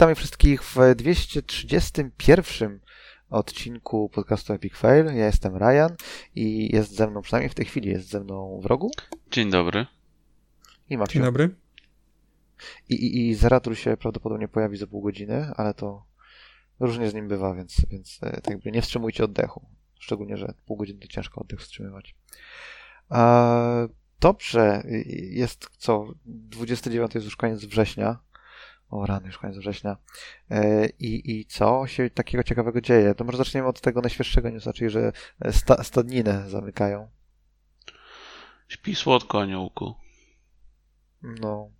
Witamy wszystkich w 231 odcinku podcastu Epic Fail. Ja jestem Ryan i jest ze mną, przynajmniej w tej chwili jest ze mną wrogu. Dzień dobry. I Maksiu. Dzień dobry. I, i, I się prawdopodobnie pojawi za pół godziny, ale to różnie z nim bywa, więc, więc e, tak jakby nie wstrzymujcie oddechu. Szczególnie, że pół godziny to ciężko oddech wstrzymywać. A, dobrze, jest co? 29 jest już koniec września. O rany, już koniec września. E, I, I co się takiego ciekawego dzieje? To może zaczniemy od tego najświeższego newsa, czyli że sta, stadninę zamykają. Śpi słodko, aniołku. No.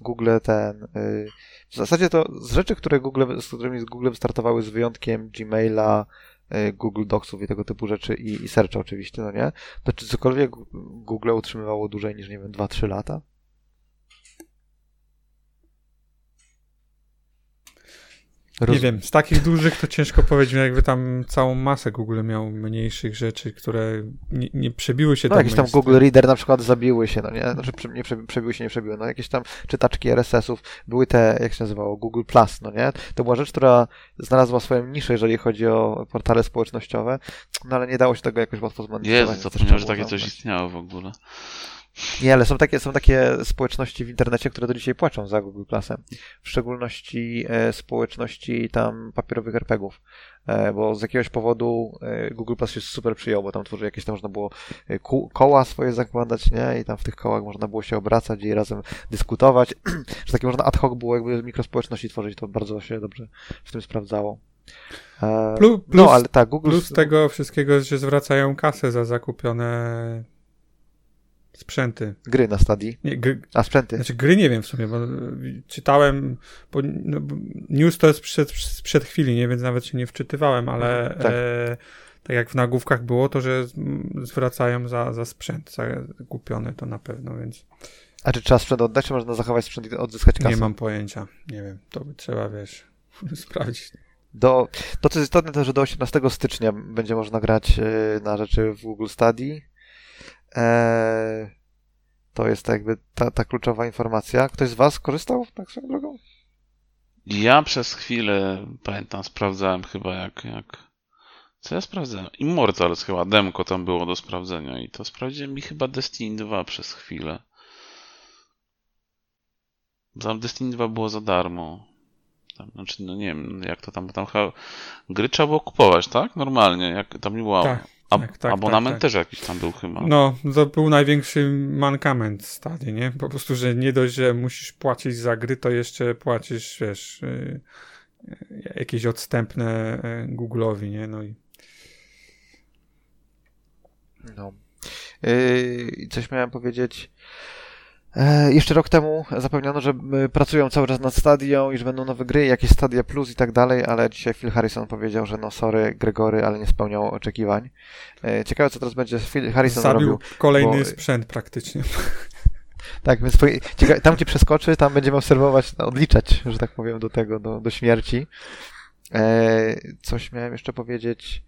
Google ten. Y, w zasadzie to z rzeczy, które Google, z którymi z Google startowały z wyjątkiem Gmaila, y, Google Docsów i tego typu rzeczy i, i Searcha oczywiście, no nie? To czy cokolwiek Google utrzymywało dłużej niż, nie wiem, 2-3 lata? Roz... Nie wiem, z takich dużych to ciężko powiedzieć, jakby tam całą masę Google miał mniejszych rzeczy, które nie, nie przebiły się no, do jakieś tam Google Reader na przykład zabiły się, no nie? Znaczy nie przebiły się, nie przebiły, no jakieś tam czytaczki RSS-ów, były te, jak się nazywało, Google Plus, no nie? To była rzecz, która znalazła swoją niszę, jeżeli chodzi o portale społecznościowe, no ale nie dało się tego jakoś łatwo zmanipulować. Jezu, zapomniałem, że takie coś istniało w ogóle. Nie, ale są takie, są takie społeczności w internecie, które do dzisiaj płaczą za Google Plusem. W szczególności e, społeczności tam papierowych RPGów. E, bo z jakiegoś powodu e, Google Plus się super przyjął, bo tam tworzy jakieś tam można było koła swoje zakładać, nie? I tam w tych kołach można było się obracać i razem dyskutować. że takie można ad hoc było jakby mikrospołeczności tworzyć, to bardzo się dobrze w tym sprawdzało. E, plus, no, ale tak, Google... Plus tego wszystkiego, że zwracają kasę za zakupione Sprzęty. Gry na stadii. Nie, gry, A sprzęty. Znaczy gry nie wiem w sumie, bo czytałem, bo, no, news to jest przed, przed chwili, nie, więc nawet się nie wczytywałem, ale mhm, tak. E, tak jak w nagłówkach było, to że zwracają za, za sprzęt za kupiony, to na pewno, więc... A czy trzeba sprzęt oddać, czy można zachować sprzęt i odzyskać kasę? Nie mam pojęcia, nie wiem, to by trzeba, wiesz, sprawdzić. Do, to, co jest istotne, to że do 18 stycznia będzie można grać e, na rzeczy w Google Study. Eee, to jest jakby ta, ta kluczowa informacja. Ktoś z Was korzystał tak swoją drogą? Ja przez chwilę, pamiętam, sprawdzałem chyba jak, jak... Co ja sprawdzałem? Immortals chyba, demko tam było do sprawdzenia i to sprawdziłem mi chyba Destiny 2 przez chwilę. Tam Destiny 2 było za darmo. Tam, znaczy, no nie wiem, jak to tam, tam chyba... Gry trzeba było kupować, tak? Normalnie, jak tam nie było... Tak. A, tak, tak, abonament tak, tak. też jakiś tam był chyba. No, to był największy mankament stadii, nie? Po prostu, że nie dość, że musisz płacić za gry, to jeszcze płacisz, wiesz, yy, jakieś odstępne y, Google'owi, nie? No i... No. Yy, coś miałem powiedzieć... E, jeszcze rok temu zapewniono, że pracują cały czas nad Stadią i że będą nowe gry, jakieś Stadia Plus i tak dalej, ale dzisiaj Phil Harrison powiedział, że no sorry Gregory, ale nie spełniał oczekiwań. E, ciekawe, co teraz będzie Phil Harrison Zabił robił. kolejny bo... sprzęt praktycznie. Tak, więc tam gdzie przeskoczy, tam będziemy obserwować, no, odliczać, że tak powiem, do tego, do, do śmierci. E, coś miałem jeszcze powiedzieć.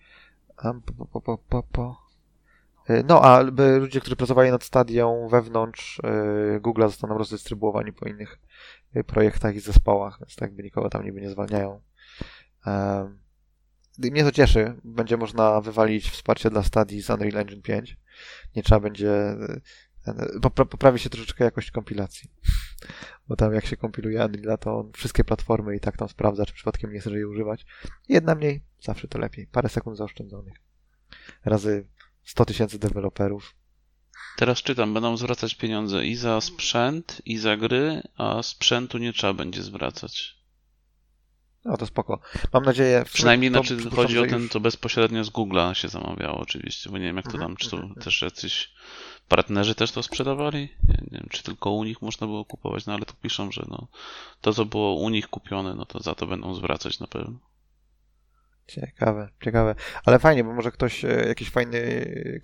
Po, po, po, po, po. E, no, a ludzie, którzy pracowali nad stadią wewnątrz e, Google zostaną rozdystrybuowani po innych e, projektach i zespołach, więc tak by nikogo tam niby nie zwalniają. Mnie to cieszy. Będzie można wywalić wsparcie dla stadii z Unreal Engine 5. Nie trzeba będzie... Poprawi się troszeczkę jakość kompilacji. Bo tam jak się kompiluje Unreal, to wszystkie platformy i tak tam sprawdza, czy przypadkiem nie chce jej używać. Jedna mniej, zawsze to lepiej. Parę sekund zaoszczędzonych. Razy 100 tysięcy deweloperów. Teraz czytam, będą zwracać pieniądze i za sprzęt, i za gry, a sprzętu nie trzeba będzie zwracać. No to spoko. Mam nadzieję... Przynajmniej to, znaczy, chodzi o ten, już... to bezpośrednio z Google'a się zamawiało oczywiście, bo nie wiem jak to mhm, tam, czy to mhm, mhm. też jacyś partnerzy też to sprzedawali? Nie, nie, wiem, czy tylko u nich można było kupować, no ale tu piszą, że no, to co było u nich kupione, no to za to będą zwracać na pewno. Ciekawe, ciekawe. Ale fajnie, bo może ktoś e, jakiś fajny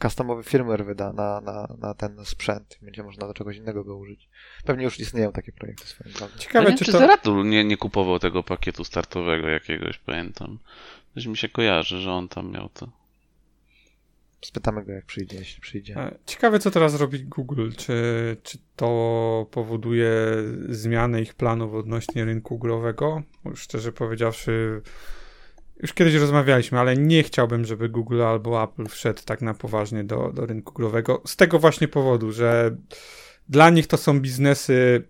customowy firmware wyda na, na, na ten sprzęt. Będzie można do czegoś innego go użyć. Pewnie już istnieją takie projekty swoim drogą. Ciekawe, nie czy, czy to... Zeratul nie, nie kupował tego pakietu startowego jakiegoś, pamiętam. Coś mi się kojarzy, że on tam miał to. spytamy go, jak przyjdzie, jeśli przyjdzie. E, ciekawe, co teraz robi Google. Czy, czy to powoduje zmianę ich planów odnośnie rynku growego? Już szczerze powiedziawszy, już kiedyś rozmawialiśmy, ale nie chciałbym, żeby Google albo Apple wszedł tak na poważnie do, do rynku growego. Z tego właśnie powodu, że dla nich to są biznesy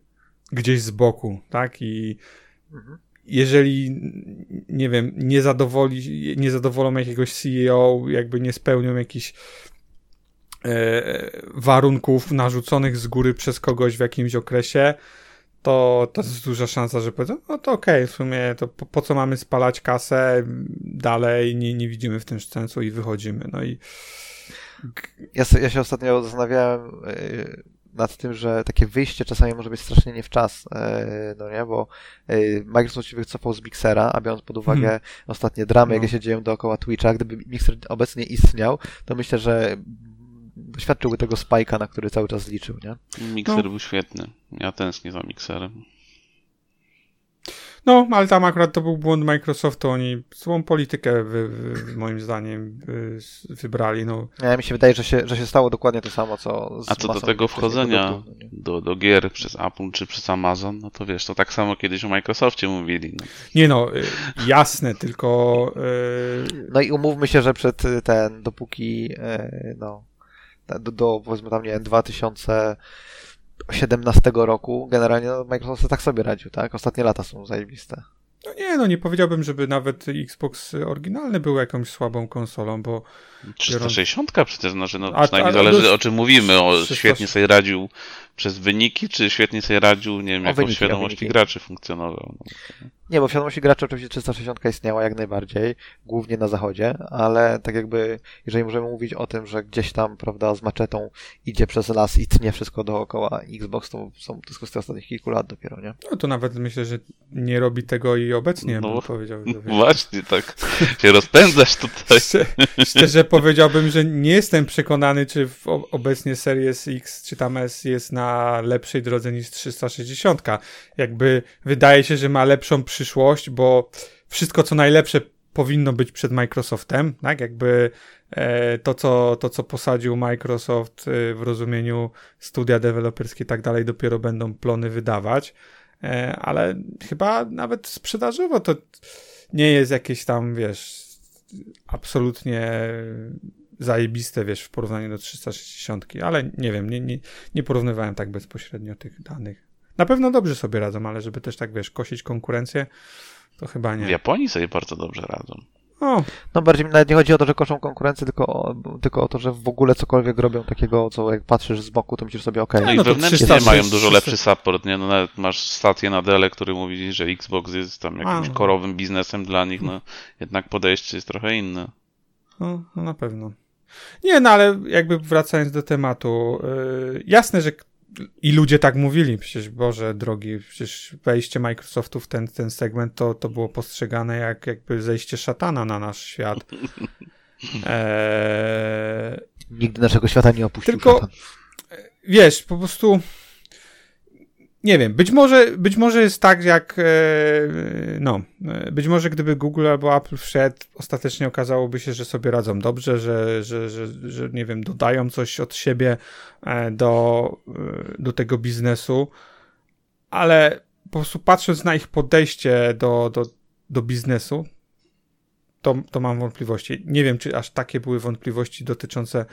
gdzieś z boku, tak? I mhm. jeżeli, nie wiem, nie, zadowoli, nie zadowolą jakiegoś CEO, jakby nie spełnią jakichś e, warunków narzuconych z góry przez kogoś w jakimś okresie, to, to jest duża szansa, że powiedzą, no to okej, okay, w sumie to po, po, co mamy spalać kasę dalej, nie, nie widzimy w tym sensu i wychodzimy. No i ja, ja się ostatnio zastanawiałem yy, nad tym, że takie wyjście czasami może być strasznie nie w czas, yy, no nie, bo yy, Microsoft się wycofał z Mixera, a biorąc pod uwagę hmm. ostatnie dramy, no. jakie się dzieją dookoła Twitcha, gdyby Mixer obecnie istniał, to myślę, że doświadczyłby tego spajka, na który cały czas liczył, nie? Mikser no. był świetny. Ja tęsknię za mikserem. No, ale tam akurat to był błąd Microsoftu. Oni złą politykę, wy, wy, moim zdaniem, wy, wybrali. No. Ja, mi się wydaje, że się, że się stało dokładnie to samo, co z A co do tego wchodzenia no do, do gier przez Apple czy przez Amazon, no to wiesz, to tak samo kiedyś o Microsoftie mówili. No. Nie no, y, jasne, tylko... Yy... No i umówmy się, że przed ten, dopóki yy, no do, do powiedzmy tam, nie wiem, 2017 roku generalnie no, Microsoft tak sobie radził, tak? Ostatnie lata są zajebiste. No nie, no nie powiedziałbym, żeby nawet Xbox oryginalny był jakąś słabą konsolą, bo... 360 biorąc... przecież, znaczy, no, a, przynajmniej a, zależy o czym mówimy, o 300... świetnie sobie radził przez wyniki, czy świetnie sobie radził, nie wiem, jaką świadomości graczy funkcjonował. No. Nie, bo w świadomości graczy oczywiście 360 istniała jak najbardziej, głównie na zachodzie, ale tak jakby, jeżeli możemy mówić o tym, że gdzieś tam, prawda, z maczetą idzie przez las i tnie wszystko dookoła Xbox, to są kwestia ostatnich kilku lat dopiero, nie? No to nawet myślę, że nie robi tego i obecnie, no, bym powiedział. Właśnie, tak się rozpędzasz tutaj. Szczerze powiedziałbym, że nie jestem przekonany, czy obecnie Series X czy tam S jest na lepszej drodze niż 360. Jakby wydaje się, że ma lepszą przyszłość, bo wszystko co najlepsze powinno być przed Microsoftem, tak? Jakby e, to, co, to, co posadził Microsoft e, w rozumieniu studia deweloperskie i tak dalej, dopiero będą plony wydawać, e, ale chyba nawet sprzedażowo to nie jest jakieś tam, wiesz, absolutnie zajebiste, wiesz, w porównaniu do 360, ale nie wiem, nie, nie, nie porównywałem tak bezpośrednio tych danych. Na pewno dobrze sobie radzą, ale żeby też tak, wiesz, kosić konkurencję, to chyba nie. W Japonii sobie bardzo dobrze radzą. O. No bardziej nawet nie chodzi o to, że koszą konkurencję, tylko o, tylko o to, że w ogóle cokolwiek robią takiego, co jak patrzysz z boku, to myślisz sobie, okej. Okay. No i no wewnętrznie 300, mają dużo 300. lepszy support, nie? No nawet masz stację na Dele, który mówi, że Xbox jest tam jakimś A. korowym biznesem dla nich, no jednak podejście jest trochę inne. No, no na pewno. Nie, no ale jakby wracając do tematu, yy, jasne, że i ludzie tak mówili, przecież Boże drogi, przecież wejście Microsoftu w ten, ten segment to, to było postrzegane jak jakby zejście szatana na nasz świat. Eee... Nigdy naszego świata nie opuścił Tylko, szatan. wiesz, po prostu nie wiem, być może, być może jest tak, jak e, no, e, być może gdyby Google albo Apple wszedł, ostatecznie okazałoby się, że sobie radzą dobrze, że, że, że, że nie wiem, dodają coś od siebie e, do, do tego biznesu, ale po prostu patrząc na ich podejście do, do, do biznesu, to, to mam wątpliwości. Nie wiem, czy aż takie były wątpliwości dotyczące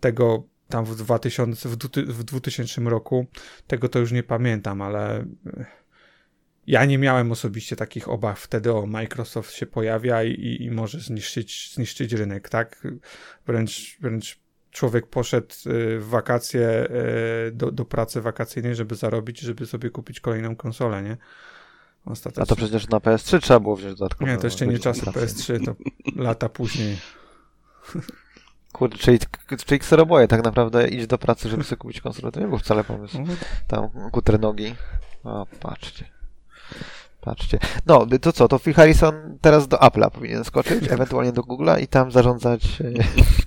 tego, tam w 2000, w, w 2000 roku. Tego to już nie pamiętam, ale e, ja nie miałem osobiście takich obaw wtedy o Microsoft się pojawia i, i może zniszczyć, zniszczyć rynek, tak? Wręcz, wręcz człowiek poszedł e, w wakacje e, do, do pracy wakacyjnej, żeby zarobić, żeby sobie kupić kolejną konsolę, nie? Ostatecznie. A to przecież na PS3 trzeba było wziąć dodatkowo. Nie, to jeszcze nie czasy PS3, to lata później. Kurde, czyli, czyli kseroboje tak naprawdę idź do pracy, żeby sobie kupić konsolę, to nie był wcale pomysł. Mhm. Tam kuter nogi. O, patrzcie. Patrzcie. No, to co, to Phil Harrison teraz do Apple'a powinien skoczyć, ewentualnie do Google'a i tam zarządzać e,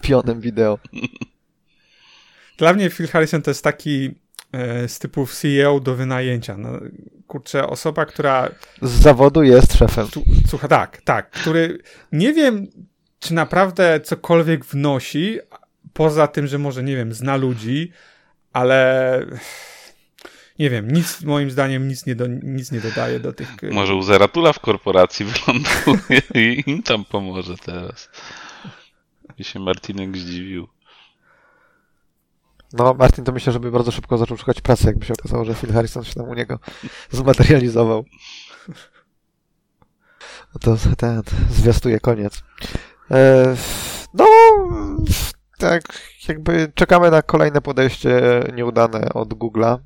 pionem wideo. Dla mnie Phil Harrison to jest taki e, z typu CEO do wynajęcia. No, kurczę, osoba, która... Z zawodu jest szefem. Słucha, tak, tak, który nie wiem, czy naprawdę cokolwiek wnosi, poza tym, że może, nie wiem, zna ludzi, ale nie wiem, nic moim zdaniem nic nie, do, nic nie dodaje do tych... Może u Zeratula w korporacji wyląduje i im tam pomoże teraz. I się Martinek zdziwił. No, Martin to myślę, żeby bardzo szybko zaczął szukać pracy, jakby się okazało, że Phil Harrison się tam u niego zmaterializował. No to ten zwiastuje koniec. E, no, tak, jakby czekamy na kolejne podejście nieudane od Google'a.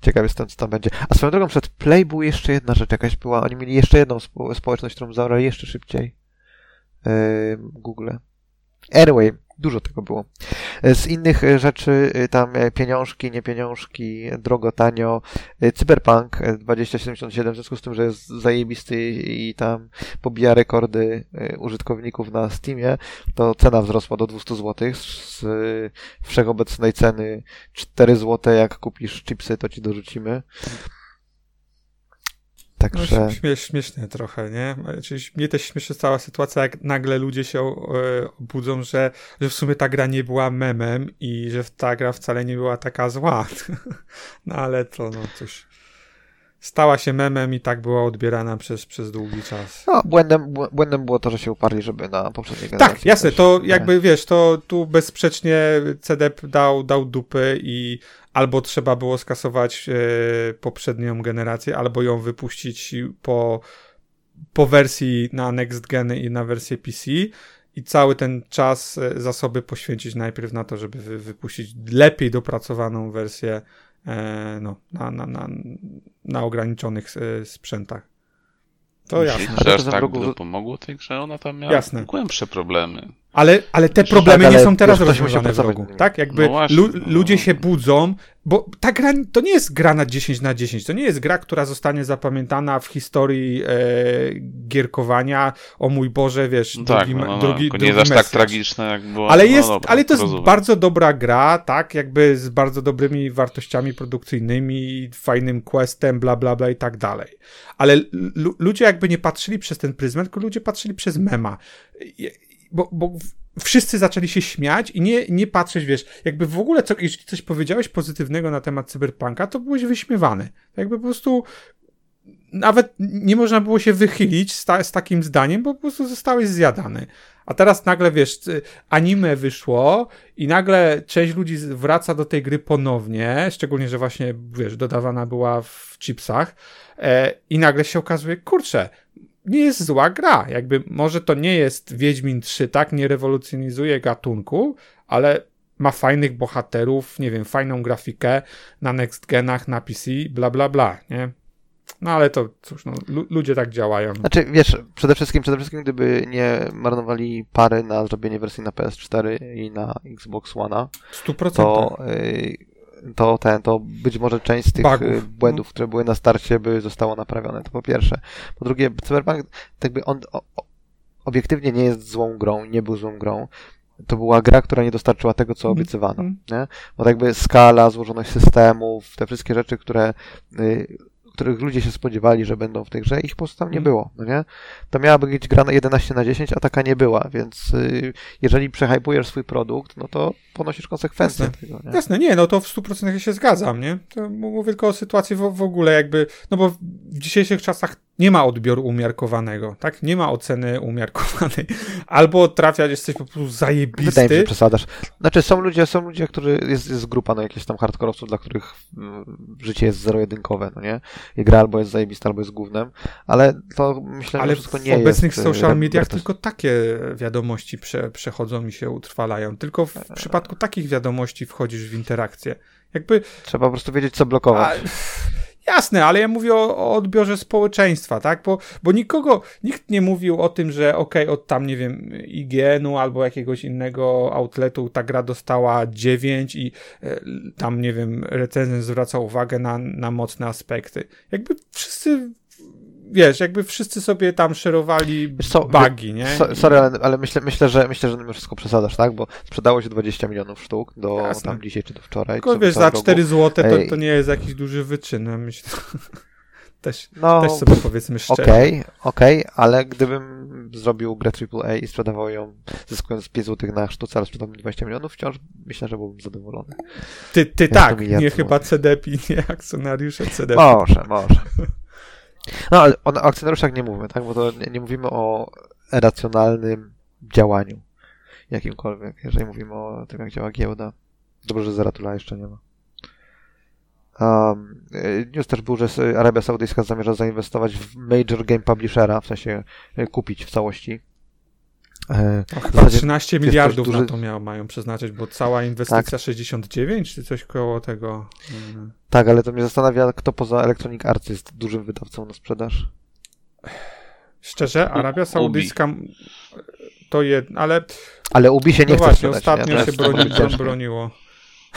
Ciekaw jestem, co tam będzie. A swoją drogą, przed Play była jeszcze jedna rzecz jakaś była. Oni mieli jeszcze jedną spo społeczność, którą zaorali jeszcze szybciej. Yy, Google. Anyway, Dużo tego było. Z innych e, rzeczy e, tam e, pieniążki, nie pieniążki, drogo, tanio. Cyberpunk 2077 w związku z tym, że jest zajebisty i tam pobija rekordy użytkowników na Steamie, to cena wzrosła do 200 zł z wszechobecnej ceny 4 zł. Jak kupisz chipsy, to ci dorzucimy. Także... No, śmiesz, śmiesznie trochę, nie? Czyli mnie też śmieszy cała sytuacja, jak nagle ludzie się e, budzą, że, że w sumie ta gra nie była memem i że ta gra wcale nie była taka zła. no ale to, no cóż stała się memem i tak była odbierana przez, przez długi czas. No, błędem, błędem było to, że się uparli, żeby na poprzedniej generacji. Tak, jasne, to jakby wiesz, to tu bezsprzecznie CDEP dał, dał dupy i albo trzeba było skasować e, poprzednią generację, albo ją wypuścić po, po wersji na next gen i na wersję PC i cały ten czas e, zasoby poświęcić najpierw na to, żeby wy, wypuścić lepiej dopracowaną wersję e, no, na, na, na, na ograniczonych e, sprzętach. To jasne. Że aż tak pomogło tej grze, ona tam miała jasne. głębsze problemy. Ale, ale te problemy tak, ale nie są teraz rozwiązane w rogu, tak? Jakby no właśnie, lu no. ludzie się budzą, bo ta gra to nie jest gra na 10 na 10, to nie jest gra, która zostanie zapamiętana w historii e, gierkowania, o mój Boże, wiesz, no drugi, tak, no, no, drugi, drugi nie jest aż tak tragiczne, jak było. Ale, no jest, dobra, ale to jest rozumiem. bardzo dobra gra, tak? Jakby z bardzo dobrymi wartościami produkcyjnymi, fajnym questem, bla, bla, bla i tak dalej. Ale ludzie jakby nie patrzyli przez ten pryzmat, tylko ludzie patrzyli przez mema bo, bo wszyscy zaczęli się śmiać i nie, nie patrzeć, wiesz, jakby w ogóle, co, jeśli coś powiedziałeś pozytywnego na temat cyberpunka, to byłeś wyśmiewany. Jakby po prostu nawet nie można było się wychylić z, ta, z takim zdaniem, bo po prostu zostałeś zjadany. A teraz nagle, wiesz, anime wyszło i nagle część ludzi wraca do tej gry ponownie, szczególnie, że właśnie, wiesz, dodawana była w chipsach e, i nagle się okazuje, kurczę, nie jest zła gra. Jakby może to nie jest Wiedźmin 3, tak? Nie rewolucjonizuje gatunku, ale ma fajnych bohaterów, nie wiem, fajną grafikę na next genach, na PC, bla bla bla, nie? No ale to cóż, no, ludzie tak działają. Znaczy, wiesz, przede wszystkim, przede wszystkim gdyby nie marnowali pary na zrobienie wersji na PS4 i na Xbox One, 100%. to y, to ten, to być może część z tych Bugów. Y, błędów, które były na starcie, by zostało naprawione. To po pierwsze. Po drugie, Cyberpunk, jakby on o, obiektywnie nie jest złą grą, nie był złą grą. To była gra, która nie dostarczyła tego, co mhm. obiecywano. Mm. Nie? Bo tak jakby skala, złożoność systemów, te wszystkie rzeczy, które y, których ludzie się spodziewali, że będą w tej grze, ich po prostu tam nie mhm. było, no nie? To miała być gra na 11 na 10, a taka nie była, więc y, jeżeli przehypujesz swój produkt, no to ponosisz konsekwencje Jasne. tego, nie? Jasne, nie, no to w 100% się zgadzam, nie? To mówię tylko o sytuacji w, w ogóle jakby, no bo w dzisiejszych czasach nie ma odbioru umiarkowanego, tak? Nie ma oceny umiarkowanej. Albo trafiać, jesteś po prostu zajebisty. Wydaje mi się, że przesadasz. Znaczy są ludzie, są ludzie, którzy, jest, jest grupa, no jakieś tam hardkorowców, dla których mm, życie jest zero-jedynkowe, no nie? I gra albo jest zajebista, albo jest głównym, ale to myślę, ale że wszystko nie jest. w obecnych e, social mediach tylko takie wiadomości prze, przechodzą i się utrwalają. Tylko w e. przypadku takich wiadomości wchodzisz w interakcję. Jakby... Trzeba po prostu wiedzieć, co blokować. A Jasne, ale ja mówię o, o, odbiorze społeczeństwa, tak? Bo, bo nikogo, nikt nie mówił o tym, że okej, okay, od tam, nie wiem, IGN-u albo jakiegoś innego outletu ta gra dostała 9 i e, tam, nie wiem, recenzent zwraca uwagę na, na mocne aspekty. Jakby wszyscy wiesz, jakby wszyscy sobie tam szerowali co, bugi, nie? So, sorry, ale, ale, myślę, myślę, że myślę, że mimo wszystko przesadzasz, tak? Bo sprzedało się 20 milionów sztuk do Jasne. tam dzisiaj czy do wczoraj. Tylko wiesz, za 4 zł to, to nie jest jakiś duży wyczyn, myślę. Też, no, też sobie powiedzmy szczerze. Okej, okay, okej, okay, ale gdybym zrobił grę AAA i sprzedawał ją, zyskując 5 zł na sztuce, ale sprzedał mi 20 milionów, wciąż myślę, że byłbym zadowolony. Ty, ty tak, nie chyba CDP, nie akcjonariusze CDP. Może, może. No, ale o akcjonariuszach nie mówimy, tak? Bo to nie, nie mówimy o racjonalnym działaniu jakimkolwiek, jeżeli mówimy o tym, jak działa giełda. Dobrze, że Zaratula jeszcze nie ma. Um, news też był, że Arabia Saudyjska zamierza zainwestować w major game publishera, w sensie e, kupić w całości. E, no, chyba 13 miliardów duży... na to miał, mają przeznaczyć, bo cała inwestycja tak. 69 czy coś koło tego. Tak, ale to mnie zastanawia, kto poza Electronic Arts jest dużym wydawcą na sprzedaż. Szczerze, Arabia Saudyjska to jest, ale... Ale Ubi się nie no chce właśnie, sprzedać, ostatnio nie? się broni, broniło.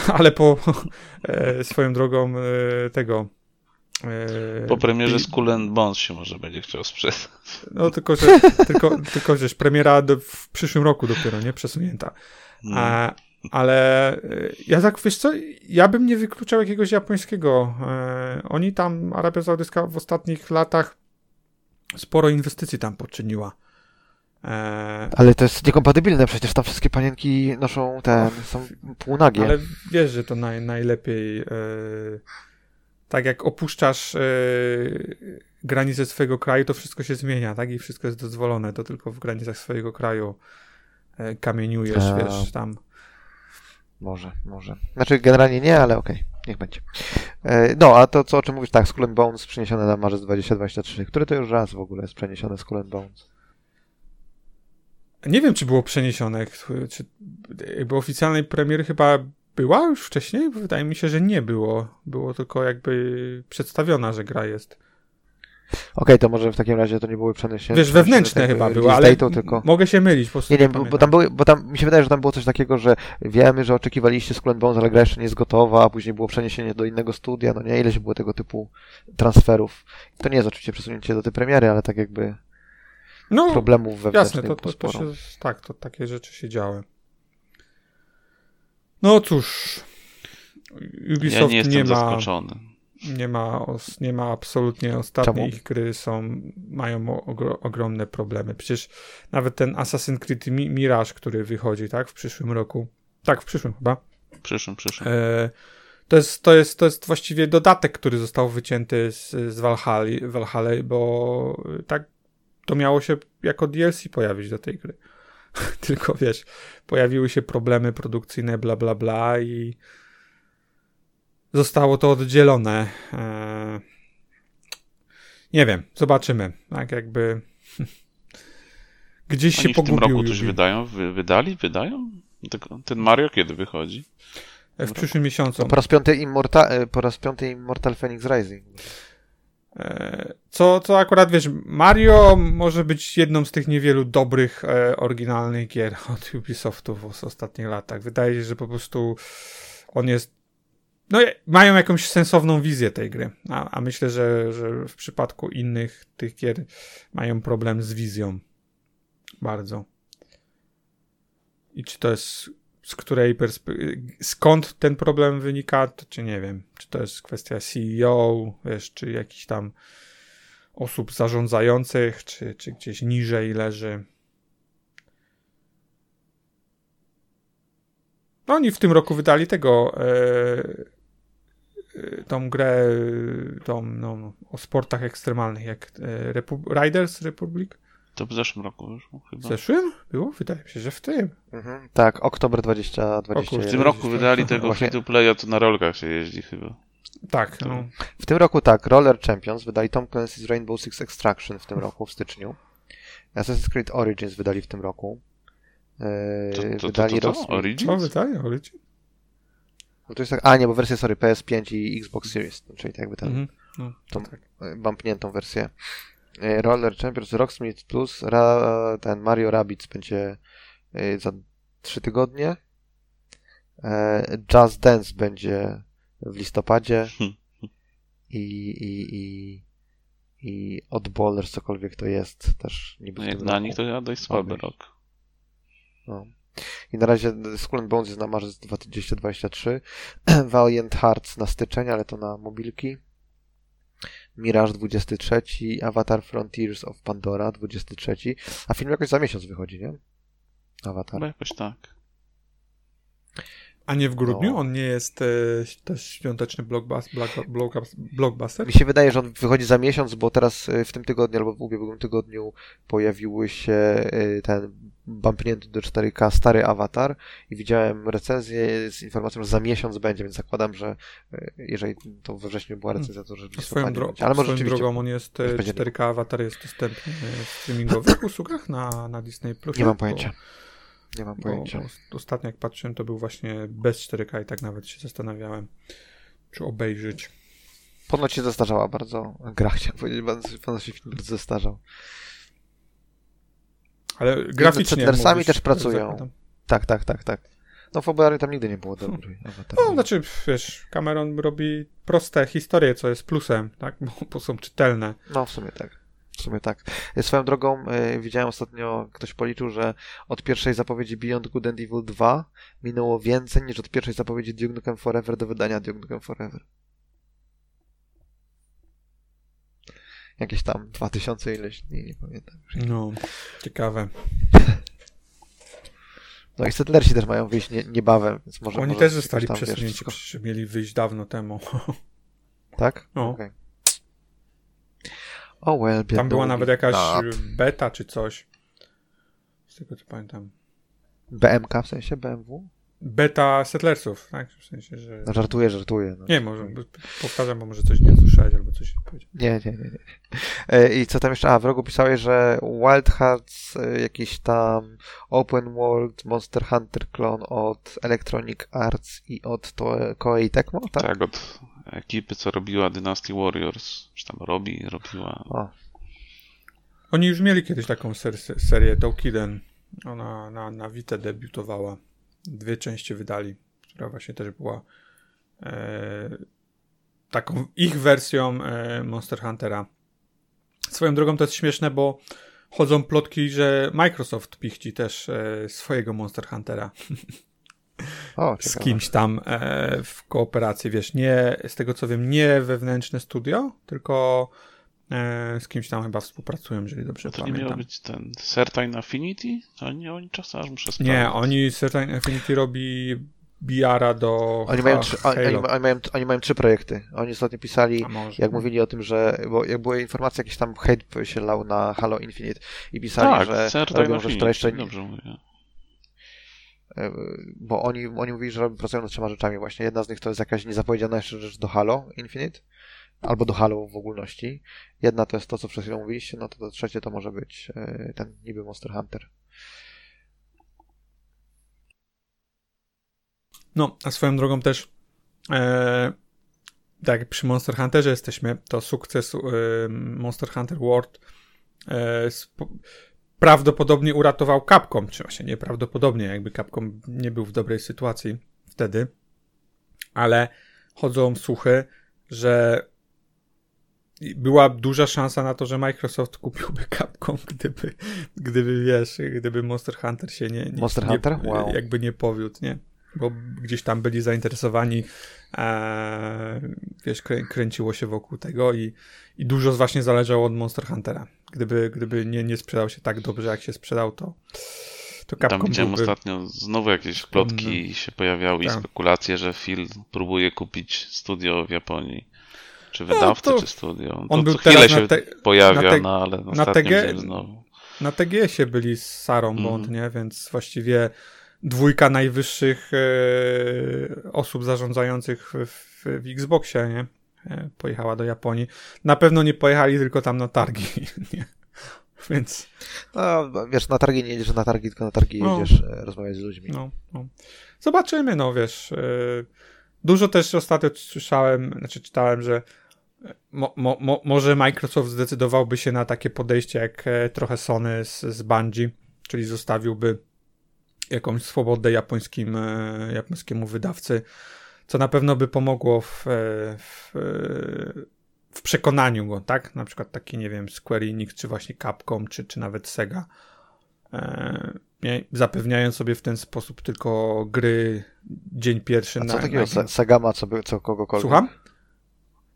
Ale po e, swoją drogą e, tego po premierze Skull and Bones się może będzie chciał sprzedać. No tylko, że, tylko, tylko że premiera do, w przyszłym roku dopiero, nie? Przesunięta. Hmm. A, ale e, ja tak, wiesz co, ja bym nie wykluczał jakiegoś japońskiego. E, oni tam, Arabia Saudyjska w ostatnich latach sporo inwestycji tam poczyniła. E... Ale to jest niekompatybilne, przecież tam wszystkie panienki noszą ten, są półnagie. Ale wiesz, że to naj, najlepiej. E... Tak jak opuszczasz e... granice swojego kraju, to wszystko się zmienia, tak? I wszystko jest dozwolone, to tylko w granicach swojego kraju e... kamieniujesz, A... wiesz, tam. Może, może. Znaczy generalnie nie, ale okej, okay, niech będzie. E, no, a to co, o czym mówisz, tak, Skull Bones przeniesione na marzec 2023, który to już raz w ogóle jest przeniesione Skull Bones. Nie wiem, czy było przeniesione. Czy jakby oficjalnej premiery chyba była już wcześniej? Wydaje mi się, że nie było. Było tylko jakby przedstawiona, że gra jest. Okej, okay, to może w takim razie to nie były przeniesione. Wiesz, wewnętrzne chyba były, ale tylko... mogę się mylić. Po prostu nie, nie, bo, bo, tam były, bo tam mi się wydaje, że tam było coś takiego, że wiemy, że oczekiwaliście Skull Bones, ale gra jeszcze nie jest gotowa, a później było przeniesienie do innego studia, no nie, ileś było tego typu transferów. To nie jest oczywiście przesunięcie do tej premiery, ale tak jakby no, problemów wewnętrznych. Jasne, to, to, to się, tak, to takie rzeczy się działy. No cóż, Ubisoft ja nie, nie ma... Zaskoczony. Nie ma, nie ma absolutnie ostatnie ich gry są, mają ogro, ogromne problemy. Przecież nawet ten Assassin's Creed Mirage, który wychodzi, tak, w przyszłym roku. Tak, w przyszłym chyba. W przyszłym, przyszłym. E, to jest, to, jest, to jest właściwie dodatek, który został wycięty z, z Valhalla, Valhalla, bo tak to miało się jako DLC pojawić do tej gry. Tylko wiesz, pojawiły się problemy produkcyjne, bla bla bla i zostało to oddzielone. Eee... Nie wiem, zobaczymy. Tak jakby gdzieś Oni się pogubił. w tym roku coś wydają? Wy, wydali? Wydają? Ten Mario kiedy wychodzi? W, przyszłym miesiącu. No, po raz piąty Immortal, po raz piąty Immortal Phoenix Rising. Co, co akurat wiesz, Mario może być jedną z tych niewielu dobrych, e, oryginalnych gier od Ubisoftu w ostatnich latach. Wydaje się, że po prostu on jest. No, mają jakąś sensowną wizję tej gry, a, a myślę, że, że w przypadku innych tych gier mają problem z wizją. Bardzo. I czy to jest z której skąd ten problem wynika, to czy nie wiem, czy to jest kwestia CEO, wiesz, czy jakichś tam osób zarządzających, czy, czy gdzieś niżej leży. No oni w tym roku wydali tego e, e tą grę tą, no, o sportach ekstremalnych, jak e, Repu Riders Republic. To w zeszłym roku już chyba. W zeszłym? Było? Wydaje mi się, że w tym. Mhm. Tak, oktober 2020. W tym roku wydali tego Właśnie... free to playa, to na rolkach się jeździ chyba. Tak, no. W tym roku tak, Roller Champions wydali Tom Clancy's Rainbow Six Extraction w tym roku, w styczniu. Assassin's Creed Origins wydali w tym roku. Eee, to, to, wydali to, to, Origins? O, wydali Origins? No to jest tak, a nie, bo wersja, sorry, PS5 i Xbox Series, czyli tak jakby ten, mm -hmm. no, tą tak. bumpniętą wersję. E, Roller Champions Rocksmith Plus, ra, ten Mario Rabbids będzie e, za 3 tygodnie. E, Jazz Dance będzie w listopadzie. I, i, i, i Oddballers, cokolwiek to jest, też niby no, Dla nich to dość słaby rok. No. I na razie Skull Bones jest na marzec 2023. Valiant Hearts na styczeń, ale to na mobilki. Mirage 23, Avatar Frontiers of Pandora 23, a film jakoś za miesiąc wychodzi, nie? Avatar. No jakoś tak. A nie w grudniu? No. On nie jest e, też świąteczny blockbuster, blockbuster? Mi się wydaje, że on wychodzi za miesiąc, bo teraz e, w tym tygodniu albo w ubiegłym tygodniu pojawiły się e, ten bumpnięty do 4K stary awatar i widziałem recenzję z informacją, że za miesiąc będzie, więc zakładam, że e, jeżeli to we wrześniu była recenzja, to że swoją, dro Ale może swoją drogą on jest, 4K awatar jest dostępny w streamingowych usługach na, na Disney+. Plus. Nie mam pojęcia. Bo nie mam pojęcia. Bo ostatnio jak patrzyłem, to był właśnie bez 4K i tak nawet się zastanawiałem, czy obejrzeć. Ponoć się zestarzała bardzo gra, chciałem powiedzieć, ponoć się film bardzo zestarzał. Ale graficznie Z też pracują. Tak, tak, tak, tak. No fabularnie tam nigdy nie było dobry. No, znaczy, wiesz, Cameron robi proste historie, co jest plusem, tak? Bo, bo są czytelne. No, w sumie tak. W sumie tak. Swoją drogą y, widziałem ostatnio, ktoś policzył, że od pierwszej zapowiedzi Beyond Good and Evil 2 minęło więcej niż od pierwszej zapowiedzi Duke Nukem Forever do wydania Duke Nukem Forever. Jakieś tam 2000 ileś dni, nie pamiętam. No, ciekawe. No i Settlersi też mają wyjść nie, niebawem, więc może... Oni może też zostali przesunięci, przecież mieli wyjść dawno temu. Tak? No. Okay. Oh well, Tam była nawet jakaś beta czy coś. Z tego co pamiętam. BMK w sensie BMW? Beta Settlersów, tak? W sensie, że... No, żartuję, żartuję. No. Nie, może, powtarzam, bo może coś nie słyszałeś albo coś powiedzieć. Nie, nie, nie. nie. E, I co tam jeszcze? A, w rogu pisałeś, że Wild Hearts, e, jakiś tam Open World Monster Hunter klon od Electronic Arts i od to, Koei Tecmo, tak? Tak, od ekipy, co robiła Dynasty Warriors, czy tam robi, robiła. O. Oni już mieli kiedyś taką ser serię Toukiden. Ona na, na Vita debiutowała. Dwie części wydali, która właśnie też była e, taką ich wersją e, Monster Huntera. Swoją drogą to jest śmieszne, bo chodzą plotki, że Microsoft pichci też e, swojego Monster Huntera. O, z kimś tam e, w kooperacji, wiesz, nie, z tego co wiem, nie wewnętrzne studio, tylko e, z kimś tam chyba współpracują, jeżeli dobrze to pamiętam. To nie miał być ten Certain Affinity? Oni, oni czasem aż muszę sprawdzić. Nie, oni Certain Affinity robi BR-a do oni mają, trzy, oni, oni, mają, oni mają trzy projekty. Oni ostatnio pisali, jak mówili o tym, że bo jak były informacje, jakiś tam hate się lał na Halo Infinite i pisali, tak, że robią rzecz, która jeszcze Dobrze mówię. E, bo oni, oni mówili, że pracują nad trzema rzeczami właśnie. Jedna z nich to jest jakaś niezapowiedziana jeszcze rzecz do Halo Infinite, albo do Halo w ogólności. Jedna to jest to, co przed chwilą mówiliście, no to, to trzecie to może być e, ten niby Monster Hunter. No, a swoją drogą też e, tak przy Monster Hunterze jesteśmy, to sukces e, Monster Hunter World e, prawdopodobnie uratował Capcom, czy właśnie nieprawdopodobnie, jakby Capcom nie był w dobrej sytuacji wtedy, ale chodzą słuchy, że była duża szansa na to, że Microsoft kupiłby Capcom, gdyby, gdyby wiesz, gdyby Monster Hunter się nie, nie, Monster nie, Hunter? Wow. jakby nie powiódł, nie? Bo gdzieś tam byli zainteresowani, e, wiesz, krę, kręciło się wokół tego i, i dużo właśnie zależało od Monster Huntera. Gdyby, gdyby nie, nie sprzedał się tak dobrze, jak się sprzedał, to, to Capcom Tam widziałem byłby... ostatnio znowu jakieś plotki się pojawiały tak. i spekulacje, że Phil próbuje kupić studio w Japonii. Czy wydawcy, no, czy studio. On to był co chwilę się te... pojawia, na te... no ale na TG... znowu. Na TGS-ie byli z Sarą mm. Bond, nie? Więc właściwie dwójka najwyższych e, osób zarządzających w, w, w Xboxie, nie? E, pojechała do Japonii. Na pewno nie pojechali tylko tam na targi, nie? Więc... No, wiesz, na targi nie jedziesz na targi, tylko na targi no. jedziesz e, rozmawiać z ludźmi. No, no. Zobaczymy, no wiesz. E, dużo też ostatnio słyszałem, znaczy czytałem, że mo, mo, może Microsoft zdecydowałby się na takie podejście jak trochę Sony z, z Bungie, czyli zostawiłby jakąś swobodę japońskim, japońskiemu wydawcy co na pewno by pomogło w, e, w, w, przekonaniu go, tak? Na przykład taki, nie wiem, Square Enix, czy właśnie Capcom, czy, czy nawet Sega. E, zapewniając sobie w ten sposób tylko gry dzień pierwszy A na... co takiego na... Sega ma co, by, co kogokolwiek? Słucham?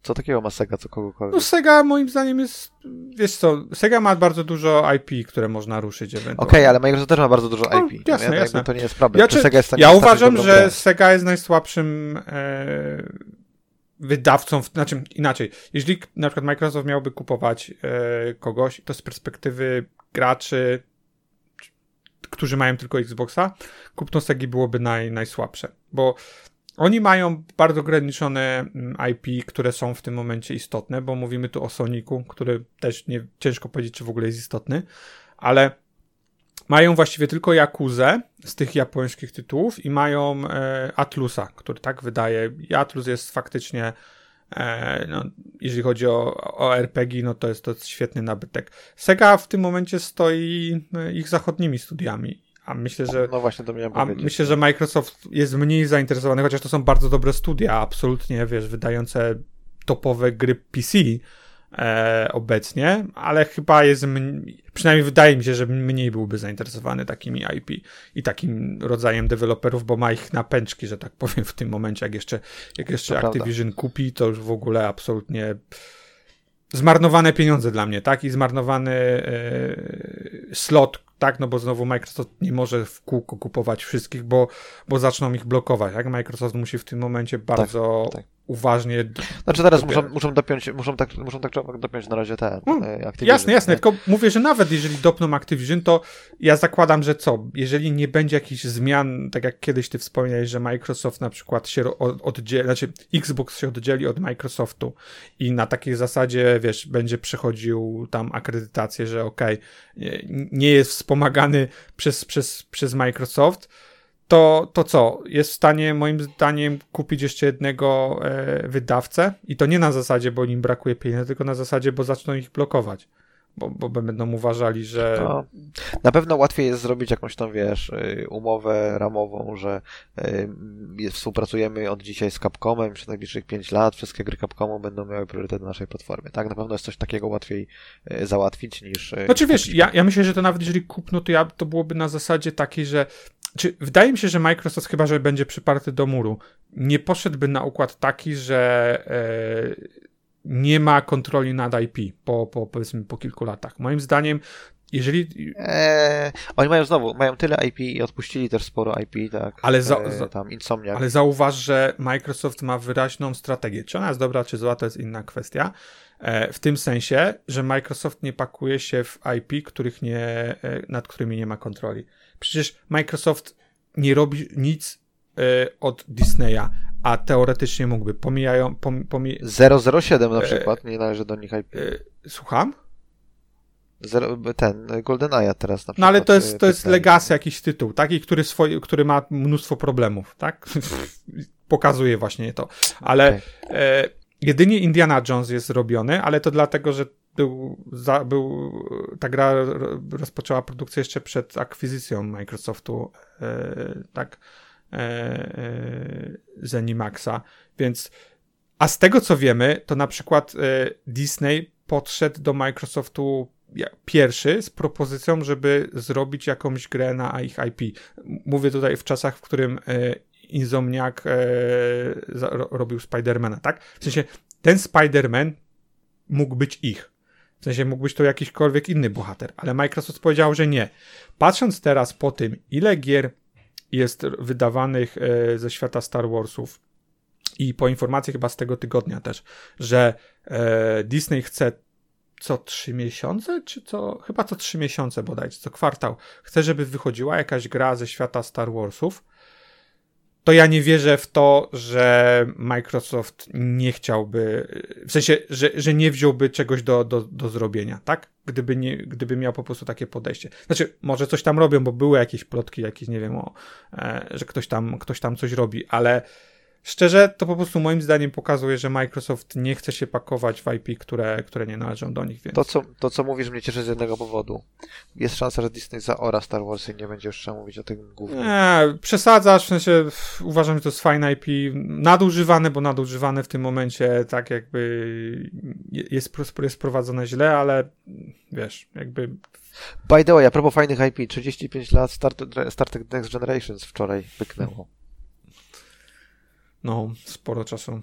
Co takiego ma Sega, co kogokolwiek? No Sega moim zdaniem jest, wiesz co, Sega ma bardzo dużo IP, które można ruszyć ewentualnie. Okej, okay, ale Microsoft też ma bardzo dużo no, IP. jasne, no, ja, jasne. To nie jest problem. Ja, czy, Sega jest ja uważam, że grę. Sega jest najsłabszym e, wydawcą, znaczy inaczej, jeżeli na przykład Microsoft miałby kupować e, kogoś, to z perspektywy graczy, którzy mają tylko Xboxa, kupno Segi byłoby naj, najsłabsze, bo oni mają bardzo ograniczone mm, IP, które są w tym momencie istotne, bo mówimy tu o Soniku, który też nie, ciężko powiedzieć, czy w ogóle jest istotny, ale mają właściwie tylko Jakuzę z tych japońskich tytułów i mają e, Atlusa, który tak wydaje. I Atlus jest faktycznie, e, no, jeżeli chodzi o, o RPG, no to jest to świetny nabytek. Sega w tym momencie stoi e, ich zachodnimi studiami. A myślę, że. No właśnie, to miałem A powiedzieć. myślę, że Microsoft jest mniej zainteresowany, chociaż to są bardzo dobre studia, absolutnie, wiesz, wydające topowe gry PC e, obecnie, ale chyba jest, przynajmniej wydaje mi się, że mniej byłby zainteresowany takimi IP i takim rodzajem deweloperów, bo ma ich na pęczki, że tak powiem, w tym momencie, jak jeszcze, jak jeszcze Activision prawda. kupi, to już w ogóle absolutnie zmarnowane pieniądze dla mnie, tak? I zmarnowany e, slot, tak? No bo znowu Microsoft nie może w kółko kupować wszystkich, bo, bo zaczną ich blokować, tak? Microsoft musi w tym momencie tak, bardzo tak, tak uważnie. Znaczy teraz muszą, muszą dopiąć, muszą tak, muszą tak dopiąć na razie te hmm. Activision. Jasne, jasne, nie? tylko mówię, że nawet jeżeli dopną Activision, to ja zakładam, że co, jeżeli nie będzie jakichś zmian, tak jak kiedyś ty wspomniałeś, że Microsoft na przykład się oddzieli, znaczy Xbox się oddzieli od Microsoftu i na takiej zasadzie, wiesz, będzie przechodził tam akredytację, że okej, okay, nie jest wspomagany przez, przez, przez Microsoft, to, to co? Jest w stanie moim zdaniem kupić jeszcze jednego e, wydawcę i to nie na zasadzie, bo im brakuje pieniędzy, tylko na zasadzie, bo zaczną ich blokować. Bo, bo będą uważali, że. No, na pewno łatwiej jest zrobić jakąś tam, wiesz, y, umowę ramową, że y, współpracujemy od dzisiaj z Capcomem przez najbliższych 5 lat, wszystkie gry Capcomu będą miały priorytet na naszej platformie. Tak, na pewno jest coś takiego łatwiej y, załatwić niż. Znaczy wiesz, ja, ja myślę, że to nawet jeżeli kupno, to ja to byłoby na zasadzie takiej, że czy wydaje mi się, że Microsoft, chyba że będzie przyparty do muru, nie poszedłby na układ taki, że e, nie ma kontroli nad IP po, po, powiedzmy po kilku latach. Moim zdaniem, jeżeli. Eee, oni mają znowu, mają tyle IP i odpuścili też sporo IP, tak. Ale, za, eee, tam ale zauważ, że Microsoft ma wyraźną strategię. Czy ona jest dobra, czy zła, to jest inna kwestia. E, w tym sensie, że Microsoft nie pakuje się w IP, których nie, e, nad którymi nie ma kontroli. Przecież Microsoft nie robi nic e, od Disneya, a teoretycznie mógłby. Pomijają. Pom, pomij... 007 na przykład, nie należy do nich IP. Słucham? Zero, ten, GoldenEye teraz na przykład. No ale to jest, to jest Legacy jakiś tytuł, taki, który, swoi, który ma mnóstwo problemów, tak? Pokazuje właśnie to. Ale okay. e, jedynie Indiana Jones jest zrobiony, ale to dlatego, że był, za, był, ta gra rozpoczęła produkcję jeszcze przed akwizycją Microsoftu, e, tak, e, e, Zenimaxa, więc a z tego co wiemy, to na przykład e, Disney podszedł do Microsoftu pierwszy z propozycją, żeby zrobić jakąś grę na ich IP. Mówię tutaj w czasach, w którym e, Insomniac e, robił Spidermana, tak? W sensie ten Spider-Man mógł być ich. W sensie mógł być to jakiśkolwiek inny bohater, ale Microsoft powiedział, że nie. Patrząc teraz po tym, ile gier jest wydawanych e, ze świata Star Warsów i po informacji chyba z tego tygodnia też, że e, Disney chce co trzy miesiące, czy co, chyba co trzy miesiące bodajże, co kwartał, chce, żeby wychodziła jakaś gra ze świata Star Warsów, to ja nie wierzę w to, że Microsoft nie chciałby, w sensie, że, że nie wziąłby czegoś do, do, do zrobienia, tak? Gdyby, nie, gdyby miał po prostu takie podejście. Znaczy, może coś tam robią, bo były jakieś plotki, jakieś, nie wiem, o, e, że ktoś tam, ktoś tam coś robi, ale Szczerze, to po prostu moim zdaniem pokazuje, że Microsoft nie chce się pakować w IP, które, które nie należą do nich. Więc... To, co, to, co mówisz, mnie cieszy z jednego powodu. Jest szansa, że Disney zaora Star Wars i nie będzie już trzeba mówić o tym głównym. Nie, przesadzasz, w sensie uważam, że to jest fajne IP, nadużywane, bo nadużywane w tym momencie tak jakby jest, jest prowadzone źle, ale wiesz, jakby... By the way, a propos fajnych IP, 35 lat Star, Star Trek Next Generations wczoraj pyknęło. No, sporo czasu.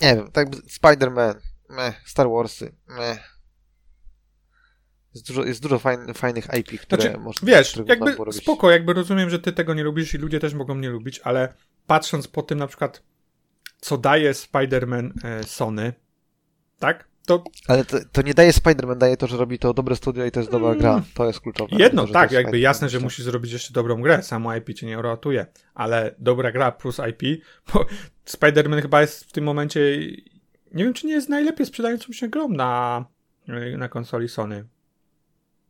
nie wiem, tak Spider-Man, meh, Star Warsy, meh. Jest dużo, jest dużo fajn, fajnych IP, które znaczy, można Wiesz, jakby spoko, jakby rozumiem, że ty tego nie lubisz i ludzie też mogą nie lubić, ale patrząc po tym na przykład, co daje Spider-Man e, Sony, tak? To... Ale to, to, nie daje Spider-Man, daje to, że robi to dobre studio i to jest dobra mm. gra. To jest kluczowe. Jedno, to, tak, jakby jasne, że musisz zrobić jeszcze dobrą grę. Samo IP cię nie uratuje, ale dobra gra plus IP, bo Spider-Man chyba jest w tym momencie, nie wiem, czy nie jest najlepiej sprzedającą się grą na, na konsoli Sony.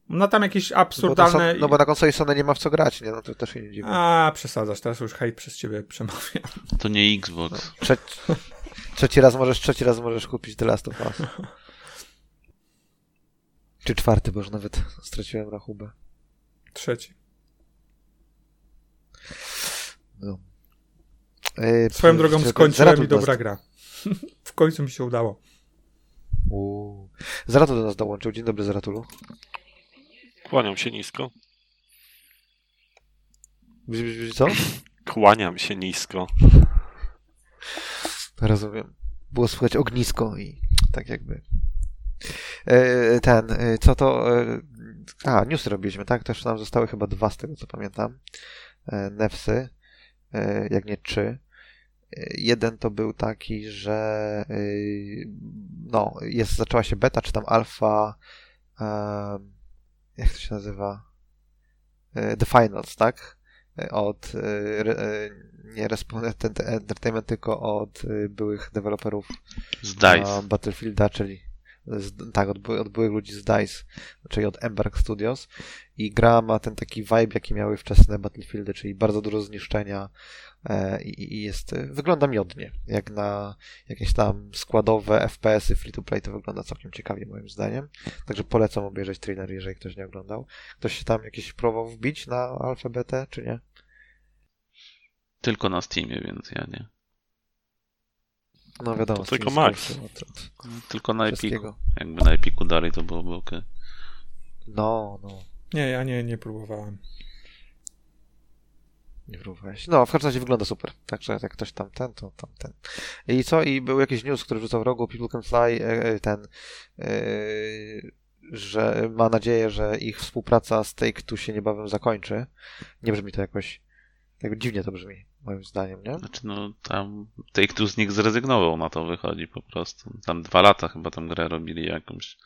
No tam jakieś absurdalne... No bo, no bo na konsoli Sony nie ma w co grać, nie? No to też się nie dziwi. A, przesadzasz, teraz już hejt przez ciebie przemawia. To nie Xbox. No, trzeci, raz możesz, trzeci raz możesz kupić The Last of Us. Czy czwarty, bo już nawet straciłem rachubę. Trzeci. No. Yy, Swoją drogą skończyłem i dobra gra. w końcu mi się udało. Uuu. Zaratul do nas dołączył. Dzień dobry, Zaratulu. Kłaniam się nisko. Co? Kłaniam się nisko. Rozumiem. Było słychać ognisko i tak jakby. E, ten, e, co to. E, a, newsy robiliśmy, tak? Też nam zostały chyba dwa z tego co pamiętam. Nefsy, jak nie trzy. Jeden to był taki, że no, jest, zaczęła się beta, czy tam alfa jak to się nazywa? The Finals, tak? E, od e, nie Respondent Entertainment, tylko od byłych deweloperów z DICE. Battlefielda, czyli z, tak, od, od byłych ludzi z DICE, czyli od Embark Studios i gra ma ten taki vibe, jaki miały wczesne Battlefieldy, czyli bardzo dużo zniszczenia, E, i jest, wygląda miodnie. Jak na jakieś tam składowe FPS-y free to play to wygląda całkiem ciekawie moim zdaniem. Także polecam obejrzeć trailer, jeżeli ktoś nie oglądał. Ktoś się tam jakiś próbował wbić na alfabetę, czy nie? Tylko na Steamie, więc ja nie. No wiadomo. To tylko Max. Tylko na Epiku. Jakby na Epiku dalej to byłoby ok. No, no. Nie, ja nie, nie próbowałem. Nie próbowałeś. No, w każdym razie wygląda super. Także jak ktoś tam ten, to tam ten. I co? I był jakiś news, który rzucał w rogu People Can Fly, e, e, ten, e, że ma nadzieję, że ich współpraca z Take-Two się niebawem zakończy. Nie brzmi to jakoś, jakby dziwnie to brzmi, moim zdaniem, nie? Znaczy, no, tam Take-Two z nich zrezygnował, na to wychodzi po prostu. Tam dwa lata chyba tam grę robili jakąś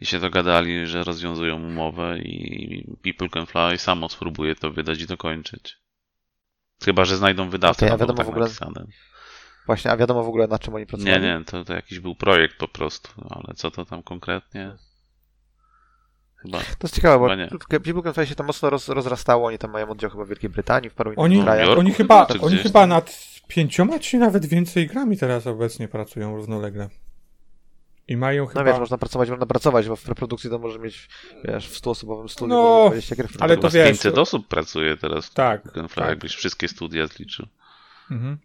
i się dogadali, że rozwiązują umowę i People Can Fly samo spróbuje to wydać i dokończyć. Chyba, że znajdą wydawcę. Okay, a wiadomo tak w ogóle... Napisane. Właśnie, a wiadomo w ogóle na czym oni pracowali? Nie, nie, to, to jakiś był projekt po prostu, ale co to tam konkretnie? Chyba. To jest ciekawe, bo nie. People Can Fly się tam mocno roz, rozrastało, oni tam mają oddział chyba w Wielkiej Brytanii, w paru oni, innych krajach. Oni chyba, oni chyba nad pięcioma czy nawet więcej grami teraz obecnie pracują równolegle. I mają no chyba... No wiesz, można pracować, można pracować, bo w preprodukcji to może mieć, wiesz, w 100-osobowym studiu no, 20 gier. Ale to wiesz... 500 osób pracuje teraz tak, tak. jakbyś wszystkie studia zliczył. Mhm.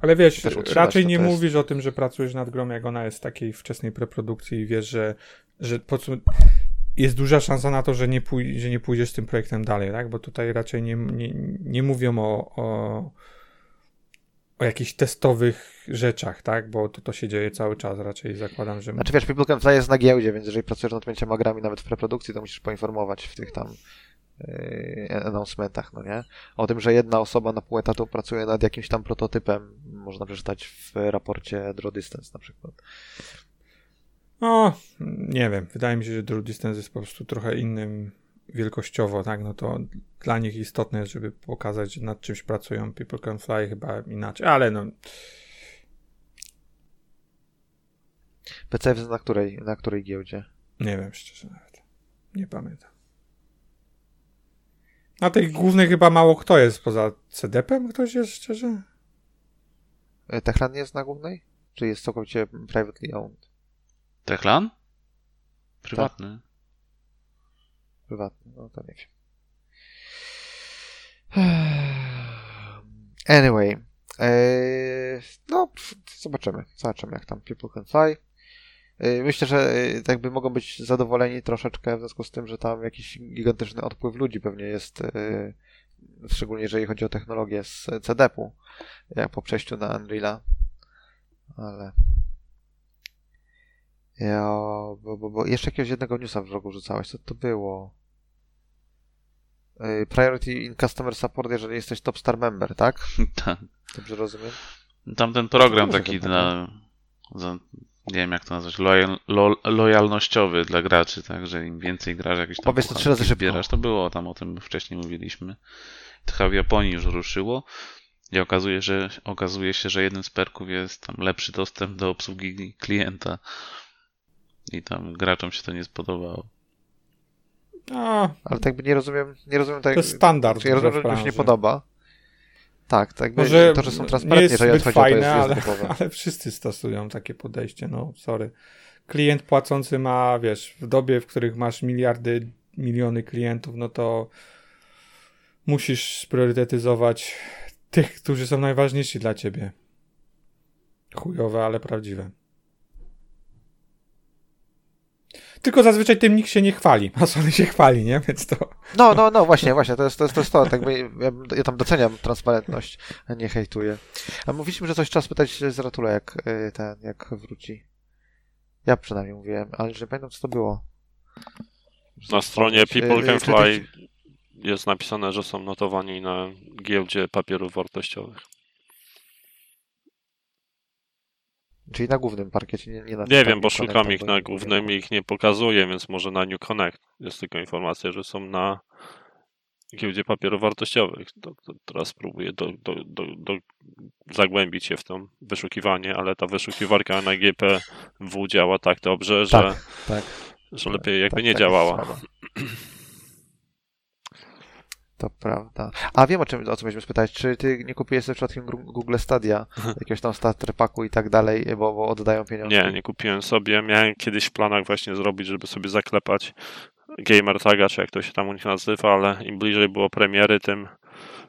Ale wiesz, raczej nie jest... mówisz o tym, że pracujesz nad grą, jak ona jest w takiej wczesnej preprodukcji i wiesz, że, że po co... jest duża szansa na to, że nie, pój... że nie pójdziesz z tym projektem dalej, tak? Bo tutaj raczej nie, nie, nie mówią o, o o jakichś testowych rzeczach, tak? Bo to, to się dzieje cały czas, raczej zakładam, że... Znaczy wiesz, People Can Fly jest na giełdzie, więc jeżeli pracujesz nad pięcioma grami nawet w preprodukcji, to musisz poinformować w tych tam yy, announcementach, no nie? O tym, że jedna osoba na pół etatu pracuje nad jakimś tam prototypem, można przeczytać w raporcie Draw Distance na przykład. No, nie wiem. Wydaje mi się, że Draw Distance jest po prostu trochę innym wielkościowo, tak, no to dla nich istotne jest, żeby pokazać, że nad czymś pracują. People Can Fly chyba inaczej, ale no. PCF na której, na której giełdzie? Nie wiem, szczerze nawet. Nie pamiętam. Na tej głównej chyba mało kto jest, poza CDP-em ktoś jest, szczerze? E, Techland nie jest na głównej? Czy jest całkowicie privately owned? Techland? Prywatny. Tak prywatny, no to nie wiem. Anyway, eee, no zobaczymy, zobaczymy jak tam People Can Fly. Eee, myślę, że e, tak by mogą być zadowoleni troszeczkę w związku z tym, że tam jakiś gigantyczny odpływ ludzi pewnie jest, e, szczególnie jeżeli chodzi o technologię z CDP-u, jak po przejściu na Unreal'a. ale... Ja, bo, bo, bo jeszcze jakiegoś jednego newsa w vlogu rzucałeś, co to było? Yy, Priority in Customer Support, jeżeli jesteś Top Star Member, tak? tak. Dobrze rozumiem? Tam ten program taki dla, za, nie wiem jak to nazwać, lojal, lo, lojalnościowy dla graczy, tak, że im więcej grasz, jakieś tam Powiedz to trzy razy zbierasz, to było tam o tym wcześniej mówiliśmy. To chyba w Japonii już ruszyło i okazuje, że, okazuje się, że jednym z perków jest tam lepszy dostęp do obsługi klienta i tam graczom się to nie spodobało. A, Ale tak jakby nie rozumiem, nie rozumiem tak... to jest standard. Czy ja rozumiem, że to się nie podoba. Tak, tak Może to, że są nie transparentni, jest zbyt odchodzi, to jest, fajne, ale, jest ale wszyscy stosują takie podejście, no sorry. Klient płacący ma, wiesz, w dobie, w których masz miliardy, miliony klientów, no to musisz spriorytetyzować tych, którzy są najważniejsi dla ciebie. Chujowe, ale prawdziwe. Tylko zazwyczaj tym nikt się nie chwali, a Sony się chwali, nie? Więc to... No, no, no, właśnie, właśnie, to jest to. Jest, to, jest to. Tak ja, ja tam doceniam transparentność, a nie hejtuję. A mówiliśmy, że coś trzeba spytać z Ratula, jak y, ten, jak wróci. Ja przynajmniej mówiłem, ale że pamiętam, co to było. Na stronie People y, Can Fly jest napisane, że są notowani na giełdzie papierów wartościowych. Czyli na głównym parkiecie, nie, nie na Nie wiem, bo New szukam Connecta, ich bo na głównym i ich nie pokazuje, więc może na New Connect jest tylko informacja, że są na giełdzie papierów wartościowych. To, to teraz spróbuję do, do, do, do zagłębić się w to wyszukiwanie, ale ta wyszukiwarka na GPW działa tak dobrze, że, Tak, tak. że lepiej jakby tak, nie tak, działała. To prawda. A wiem o czym o co mieliśmy spytać. Czy ty nie kupiłeś sobie przypadkiem Google Stadia, jakiegoś tam starter packu i tak dalej, bo, bo oddają pieniądze? Nie, nie kupiłem sobie. Miałem kiedyś w planach właśnie zrobić, żeby sobie zaklepać Gamer Taga, czy jak to się tam u nich nazywa, ale im bliżej było premiery, tym,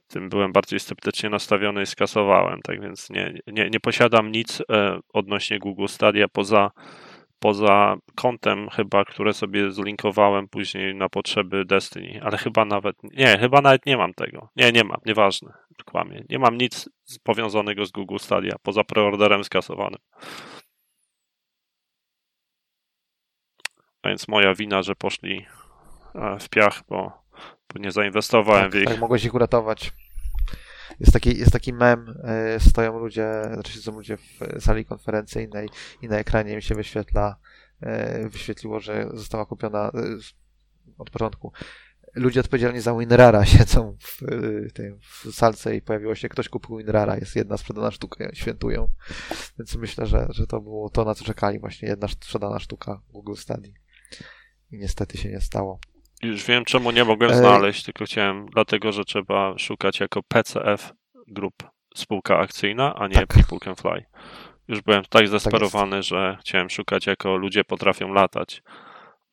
tym byłem bardziej sceptycznie nastawiony i skasowałem. Tak więc nie, nie, nie posiadam nic e, odnośnie Google Stadia poza, poza kontem chyba, które sobie zlinkowałem później na potrzeby Destiny, ale chyba nawet, nie, chyba nawet nie mam tego. Nie, nie mam, nieważne, kłamie. Nie mam nic powiązanego z Google Stadia, poza preorderem skasowanym. A Więc moja wina, że poszli e, w piach, bo, bo nie zainwestowałem tak, w ich. tak, mogłeś ich uratować. Jest taki, jest taki mem, y, stoją ludzie, znaczy są ludzie w sali konferencyjnej i na ekranie im się wyświetla, y, wyświetliło, że została kupiona z- od początku. Ludzie odpowiedzialni za WinRara siedzą w, tym, w salce i pojawiło się, ktoś kupił WinRara, jest jedna sprzedana sztuka, świętują. Więc myślę, że, że to było to, na co czekali, właśnie jedna sprzedana sztuka Google Study. I niestety się nie stało. Już wiem, czemu nie mogłem Ej. znaleźć, tylko chciałem, dlatego że trzeba szukać jako PCF Group spółka akcyjna, a nie Tak. People Can Fly. Już byłem tak zdesperowany, że chciałem szukać jako ludzie potrafią latać,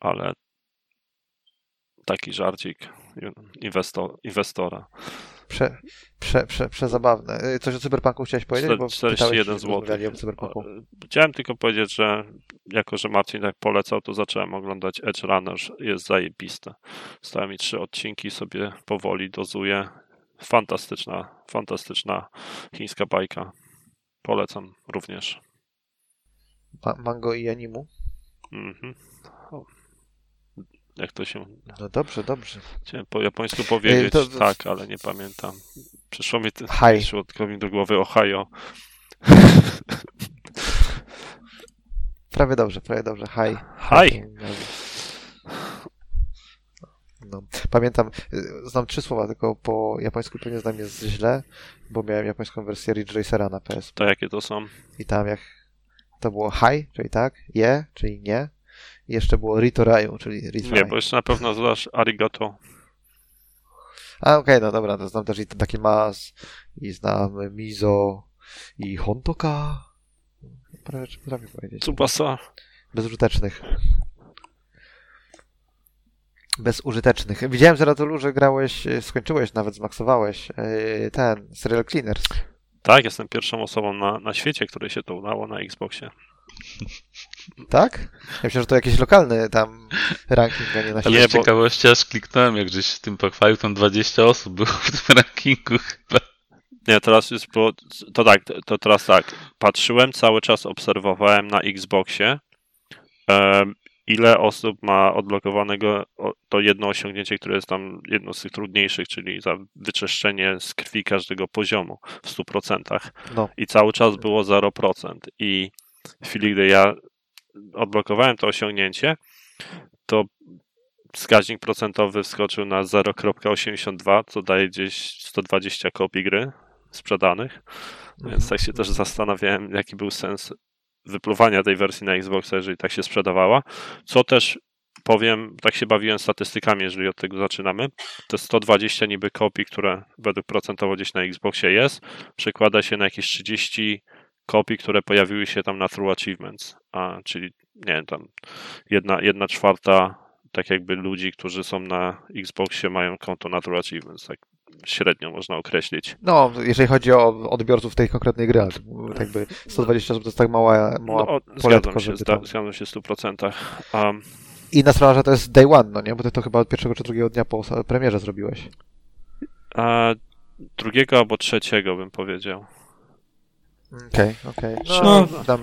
ale taki żarcik inwesto, inwestora. Prze, prze, prze, przezabawne. Y, Coś o cyberpunku chciałeś powiedzieć? Bo 41 pytałeś, zł. o. Chciałem tylko powiedzieć, że jako, że Marcin tak polecał, to zacząłem oglądać Edge Runners. Jest zajebiste. Stałem mi trzy odcinki, sobie powoli dozuję. Fantastyczna, fantastyczna chińska bajka. Polecam również. Ma, mango i animu. Mhm. Jak to się... No dobrze, dobrze. Chciałem po japońsku powiedzieć, to- tak, ale nie pamiętam. Przyszło mi, Hi. przyszło mi do głowy Ohio. Prawie dobrze, prawie dobrze. Hi. Hi! No. Pamiętam, y, znam trzy słowa, tylko po japońsku pewnie znam jest źle, bo miałem japońską wersję Ridge Racera na PS. To jakie to są? I tam jak to było hi, czyli tak, je, czyli nie. Jeszcze było ritoraju, czyli retry. Nie, bo jeszcze na pewno znasz arigato. A okej, no dobra, to znam też i taki mas, i znam mizo, i hontoka. Parę rzeczy potrafię powiedzieć. Tsubasa. Bezużytecznych. Bezużytecznych. Widziałem z Ratolu, że grałeś, skończyłeś, nawet zmaksowałeś e, ten Serial Cleaners. Tak, jestem pierwszą osobą na, na świecie, której się to udało na Xboxie. Tak? Ja myślę, że to jakiś lokalny tam ranking, a nie na Ale Nie, bo- ciekawości aż kliknąłem, jak żeś w tym pochwalił, tam 20 osób było w tym rankingu chyba. Nie, teraz jest, bo to tak, to teraz tak. Patrzyłem, cały czas obserwowałem na Xboxie, um, ile osób ma odblokowanego to jedno osiągnięcie, które jest tam jedno z tych trudniejszych, czyli za wyczyszczenie z krwi każdego poziomu w 100%. No. I cały czas było 0%. I w chwili, gdy ja odblokowałem to osiągnięcie, to wskaźnik procentowy wskoczył na 0.82, co daje gdzieś 120 kopii gry sprzedanych. Więc mhm. tak się też zastanawiałem, jaki był sens wypluwania tej wersji na Xboxa, jeżeli tak się sprzedawała. Co też powiem, tak się bawiłem statystykami, jeżeli od tego zaczynamy. Te 120 niby kopii, które według procentowo gdzieś na Xboxie jest, przekłada się na jakieś 30 kopii, które pojawiły się tam na True Achievements, a czyli nie wiem, tam jedna, jedna czwarta tak jakby ludzi, którzy są na Xboxie mają konto na True Achievements, tak średnio można określić. No, jeżeli chodzi o odbiorców tej konkretnej gry, tak jakby 120 osób to jest tak mała, mała no, zgadzam się, tam... zgadzam się w 100%. Um, I na sprawę, że to jest day one, no nie? Bo ty to chyba od pierwszego czy drugiego dnia po premierze zrobiłeś. A, drugiego albo trzeciego bym powiedział. Okej, okay, okej. Okay. No, no,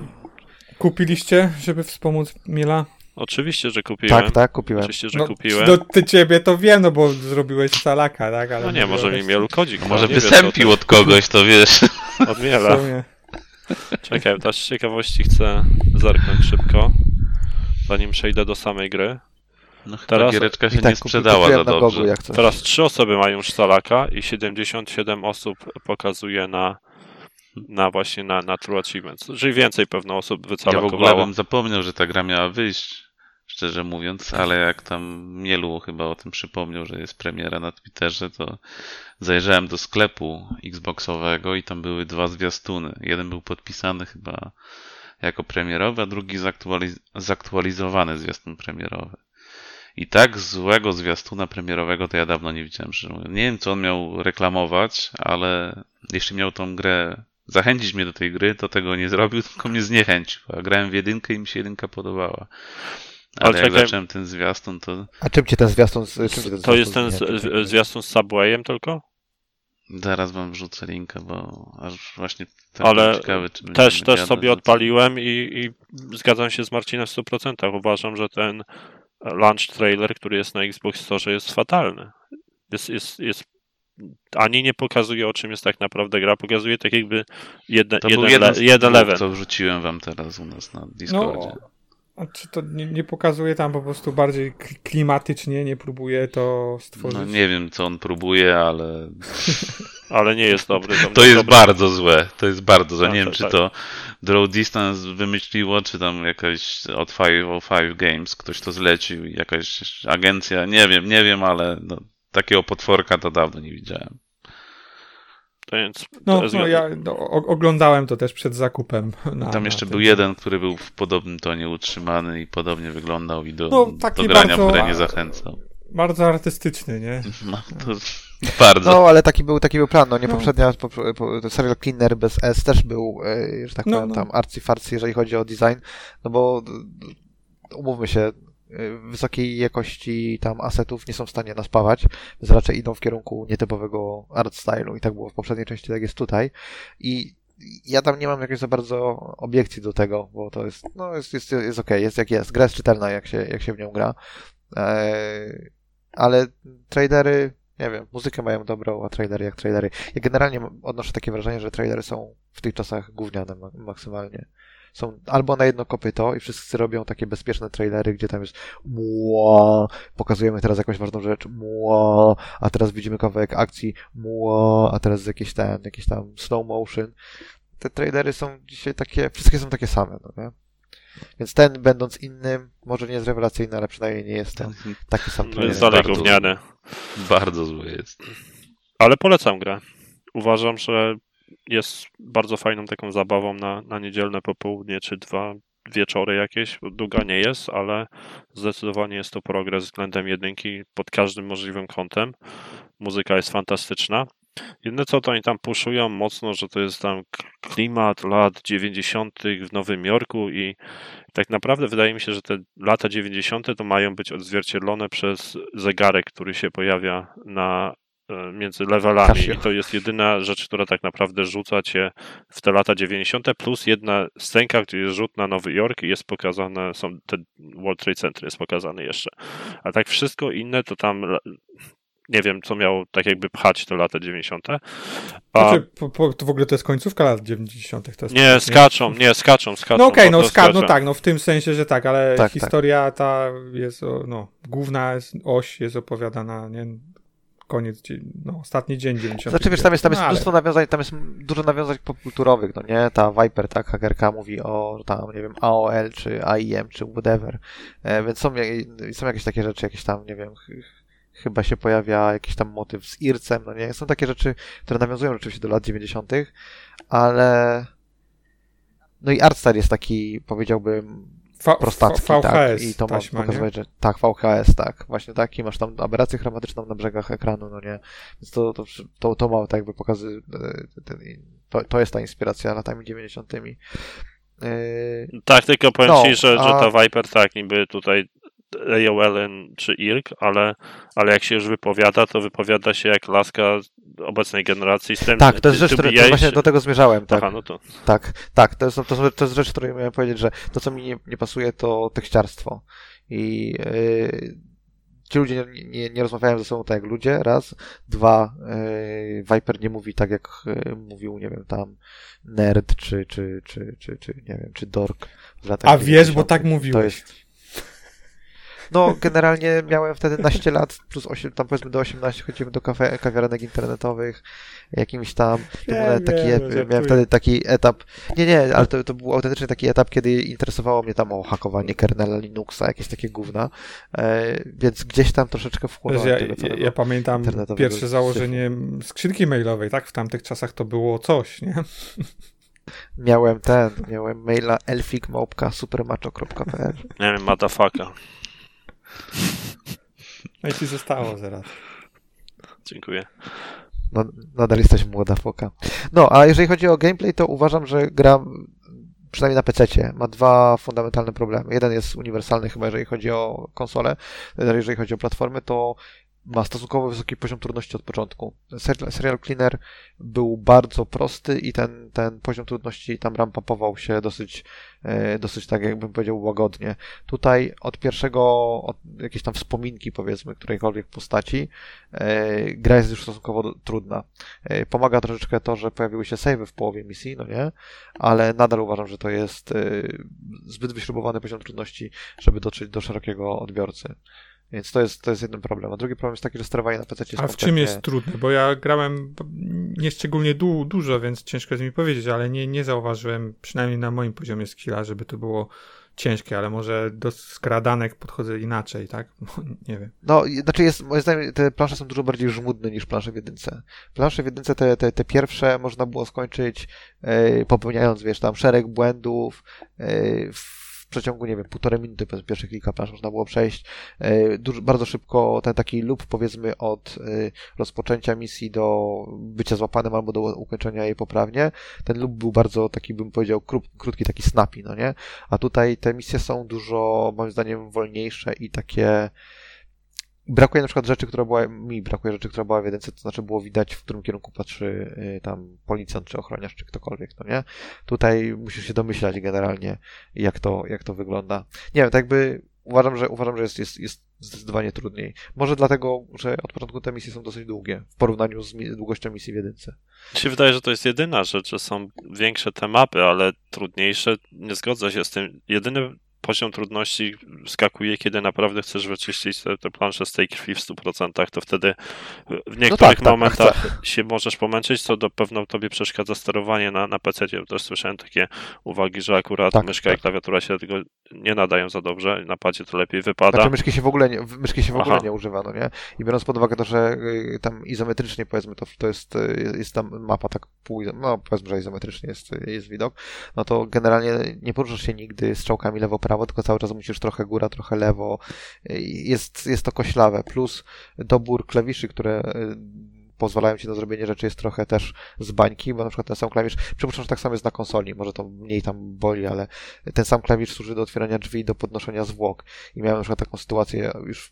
Kupiliście, żeby wspomóc Miela? Oczywiście, że kupiłem. Tak, tak, kupiłem. Oczywiście, że no, kupiłem. No, ty ciebie to wiem, no bo zrobiłeś salaka, tak? Ale no nie, może mi miał kodzik. No, może wysępił od kogoś, to wiesz. Od miela. Czekaj, też z ciekawości chcę zerknąć szybko, zanim przejdę do samej gry. No teraz giereczka się tak, nie sprzedała za dobrze. Gogu, teraz trzy osoby mają już salaka i 77 osób pokazuje na na właśnie na, na True Achievements. Czyli więcej pewno osób wycalakowało. Ja w ogóle bym zapomniał, że ta gra miała wyjść, szczerze mówiąc, ale jak tam Mielu chyba o tym przypomniał, że jest premiera na Twitterze, to zajrzałem do sklepu Xboxowego i tam były dwa zwiastuny. Jeden był podpisany chyba jako premierowy, a drugi zaktualiz zaktualizowany zwiastun premierowy. I tak złego zwiastuna premierowego to ja dawno nie widziałem. Nie wiem, co on miał reklamować, ale jeśli miał tą grę zachęcić mnie do tej gry, to tego nie zrobił, tylko mnie zniechęcił. A grałem w jedynkę i mi się jedynka podobała. Ale, Ale jak czekaj. zacząłem ten zwiastun, to... A czym cię ten zwiastun... Czym ten to jest ten zwiastun z Subwayem tylko? Zaraz wam wrzucę linkę, bo aż właśnie Ale ciekawy, czy też, też sobie odpaliłem i, i zgadzam się z Marcinem w 100%. Uważam, że ten launch trailer, który jest na Xbox Store jest fatalny. Jest, jest, jest ani nie pokazuje, o czym jest tak naprawdę gra, pokazuje tak jakby jeden, to jeden, jeden, le, jeden level. To wrzuciłem wam teraz u nas na Discordzie. No, a czy to nie, nie, pokazuje tam po prostu bardziej klimatycznie, nie próbuje to stworzyć? No nie wiem, co on próbuje, ale... ale nie jest dobry. To, jest dobry. bardzo złe, to jest bardzo złe. Nie wiem, czy tak. to Draw Distance wymyśliło, czy tam jakaś od 505 Games ktoś to zlecił, jakaś agencja, nie wiem, nie wiem, ale no, Takiego potworka to dawno nie widziałem. Więc no, no ja no, oglądałem to też przed zakupem. Na, Tam jeszcze był jeden, który był w podobnym tonie utrzymany i podobnie wyglądał i do, no, do grania bardzo, w grę nie zachęcał. Bardzo artystyczny, nie? No, to bardzo. No, ale taki był, taki był plan. No, nie no. poprzednia, po, po, serial Cleaner bez S też był, e, że tak no, powiem, no. tam arcy-farcy, jeżeli chodzi o design, no bo umówmy się, wysokiej jakości tam asetów nie są w stanie naspawać, więc raczej idą w kierunku nietypowego art stylu i tak było w poprzedniej części, tak jest tutaj. I ja tam nie mam jakiejś za bardzo obiekcji do tego, bo to jest, no jest, jest, jest okej, okay, jest jak jest. Gra jest czytelna, jak się, jak się w nią gra. Eee, ale tradery, nie wiem, muzykę mają dobrą, a trailery jak trailery. Ja generalnie odnoszę takie wrażenie, że trailery są w tych czasach gówniane maksymalnie są albo na jedno kopyto i wszyscy robią takie bezpieczne trailery, gdzie tam jest mła, pokazujemy teraz jakąś ważną rzecz, mła, a teraz widzimy kawałek akcji, mła, a teraz jakieś ten, jakieś tam slow motion. Te trailery są dzisiaj takie, wszystkie są takie same, no nie? Więc ten, będąc innym, może nie jest rewelacyjny, ale przynajmniej nie jest ten taki sam trailer. Jest dalej gówniany. Bardzo zły jest. Ale polecam grę. Uważam, że jest bardzo fajną taką zabawą na, na niedzielne popołudnie czy dwa wieczory jakieś. Długa nie jest, ale zdecydowanie jest to progres względem jedynki pod każdym możliwym kątem. Muzyka jest fantastyczna. Jedyne co to oni tam puszują mocno, że to jest tam klimat lat 90. w Nowym Jorku i tak naprawdę wydaje mi się, że te lata 90. to mają być odzwierciedlone przez zegarek, który się pojawia na między levelami i to jest jedyna rzecz, która tak naprawdę rzuca cię w te lata 90. plus jedna scenka, gdzie jest rzut na Nowy Jork i jest pokazane, są te World Trade Center jest pokazane jeszcze. A tak wszystko inne to tam nie wiem, co miało tak jakby pchać te lata 90. A... Znaczy, po, po, to w ogóle to jest końcówka lat 90. To jest nie, skaczą, nie, skaczą, skaczą. No okej, okay, no, ska no tak, no w tym sensie, że tak, ale tak, tak. historia tak. ta jest, no, główna oś jest opowiadana, nie, koniec, no, ostatni dzień 90. Znaczy, wiesz, tam jest, tam jest no, mnóstwo ale... nawiązań, tam jest dużo nawiązań popkulturowych, no nie? Ta Viper, tak, hakerka mówi o tam, nie wiem, AOL, czy AIM, czy whatever, e, więc są, są jakieś takie rzeczy, jakieś tam, nie wiem, chyba się pojawia jakiś tam motyw z Ircem, no nie? Są takie rzeczy, które nawiązują rzeczywiście do lat 90., ale no i Artstar jest taki, powiedziałbym, v prostacki, VHS tak? I to taśma, ma pokazywać, że tak, VHS, tak, właśnie taki, masz tam aberrację chromatyczną na brzegach ekranu, no nie? Więc to, to, to, to ma tak jakby pokazy, to, to jest ta inspiracja latami 90. Yy... Tak, tylko powiem no, Ci, że, a... że ta Viper tak niby tutaj AOL czy IRK, ale, ale jak się już wypowiada, to wypowiada się jak laska obecnej generacji. Z tym, tak, to jest rzecz, która, to właśnie do tego zmierzałem. Tak, Aha, no to. tak, tak to, jest, to, to jest rzecz, której miałem powiedzieć, że to, co mi nie, nie pasuje, to tekściarstwo. I yy, ci ludzie nie, nie, nie, rozmawiają ze sobą tak jak ludzie, raz. Dwa, yy, Viper nie mówi tak, jak yy, mówił, nie wiem, tam Nerd, czy, czy, czy, czy, czy nie wiem, czy Dork. A wiesz, bo tak mówił. To jest, no, generalnie miałem wtedy naście lat, plus 8, tam powiedzmy do 18 chodziłem do kafe, kawiarenek internetowych, jakimś tam, nie, taki, nie, miałem wtedy taki etap, nie, nie, ale to, to był autentycznie taki etap, kiedy interesowało mnie tam o hakowanie kernela Linuxa, jakieś takie gówna, e, więc gdzieś tam troszeczkę wchłonąłem ja, ja, ja pamiętam pierwsze założenie skrzynki mailowej, tak? W tamtych czasach to było coś, nie? Miałem ten, miałem maila elfigmałpka.supermacho.pl Nie wiem, motherfucker. No i ci zostało zaraz. Dziękuję. No, nadal jesteś młoda foka. No, a jeżeli chodzi o gameplay, to uważam, że gra przynajmniej na PC ma dwa fundamentalne problemy. Jeden jest uniwersalny chyba, jeżeli chodzi o konsolę, jeżeli chodzi o platformy, to ma stosunkowo wysoki poziom trudności od początku. Serial Cleaner był bardzo prosty i ten, ten poziom trudności tam rampował się dosyć, e, dosyć tak jakbym powiedział łagodnie. Tutaj od pierwszego, od jakiejś tam wspominki powiedzmy, którejkolwiek postaci, e, gra jest już stosunkowo trudna. E, pomaga troszeczkę to, że pojawiły się savey w połowie misji, no nie? Ale nadal uważam, że to jest zbyt wyśrubowany poziom trudności, żeby dotrzeć do szerokiego odbiorcy. Więc to jest, to jest jeden problem. A drugi problem jest taki, że sterowanie na PC jest A w czym jest trudne? Bo ja grałem nieszczególnie du dużo, więc ciężko jest mi powiedzieć, ale nie, nie zauważyłem, przynajmniej na moim poziomie skilla, żeby to było ciężkie, ale może do skradanek podchodzę inaczej, tak? nie wiem. No, znaczy jest, moim zdaniem te plansze są dużo bardziej żmudne niż plansze w jedynce. Plansze w jedynce te, te, te pierwsze można było skończyć yy, popełniając, wiesz, tam szereg błędów, yy, w przeciągu, nie wiem, półtorej minuty przez pierwszych kilka plansz można było przejść. E, dużo, bardzo szybko ten taki loop, powiedzmy, od e, rozpoczęcia misji do bycia złapanym albo do ukończenia jej poprawnie. Ten loop był bardzo taki, bym powiedział, krótki, taki snappy, no nie? A tutaj te misje są dużo, moim zdaniem, wolniejsze i takie Brakuje na przykład rzeczy, która była, mi brakuje rzeczy, która była w jedynce, to znaczy było widać, w którym kierunku patrzy y, tam policjant, czy ochroniarz, czy ktokolwiek, no nie? Tutaj musisz się domyślać generalnie, jak to, jak to wygląda. Nie wiem, tak jakby uważam, że, uważam, że jest, jest, jest zdecydowanie trudniej. Może dlatego, że od początku te misje są dosyć długie, w porównaniu z długością misji w jedynce. Mi się wydaje, że to jest jedyna rzecz, że są większe te mapy, ale trudniejsze. Nie zgodzę się z tym. Jedyny poziom trudności skakuje, kiedy naprawdę chcesz wyczyścić te, te plansze z tej krwi w 100%, to wtedy w niektórych no tak, tak, momentach tak, się możesz pomęczyć, co do pewno tobie przeszkadza sterowanie na, na PC. Też słyszałem takie uwagi, że akurat tak, myszka i tak. klawiatura się do tego nie nadają za dobrze, na padzie to lepiej wypada. Znaczy myszki się w ogóle nie, myszki się w ogóle nie używa, no nie? I biorąc pod uwagę to, że y, tam izometrycznie powiedzmy to, to jest, y, jest tam mapa tak pół, no powiedzmy, że izometrycznie jest, jest widok, no to generalnie nie poruszasz się nigdy strzałkami lewo-prawo, tylko cały czas musisz trochę góra, trochę lewo. Jest, jest to koślawe, plus dobór klawiszy, które pozwalają ci na zrobienie rzeczy jest trochę też z bańki, bo na przykład ten sam klawisz, przypuszczam, że tak samo jest na konsoli, może to mniej tam boli, ale ten sam klawisz służy do otwierania drzwi do podnoszenia zwłok. I miałem na przykład taką sytuację już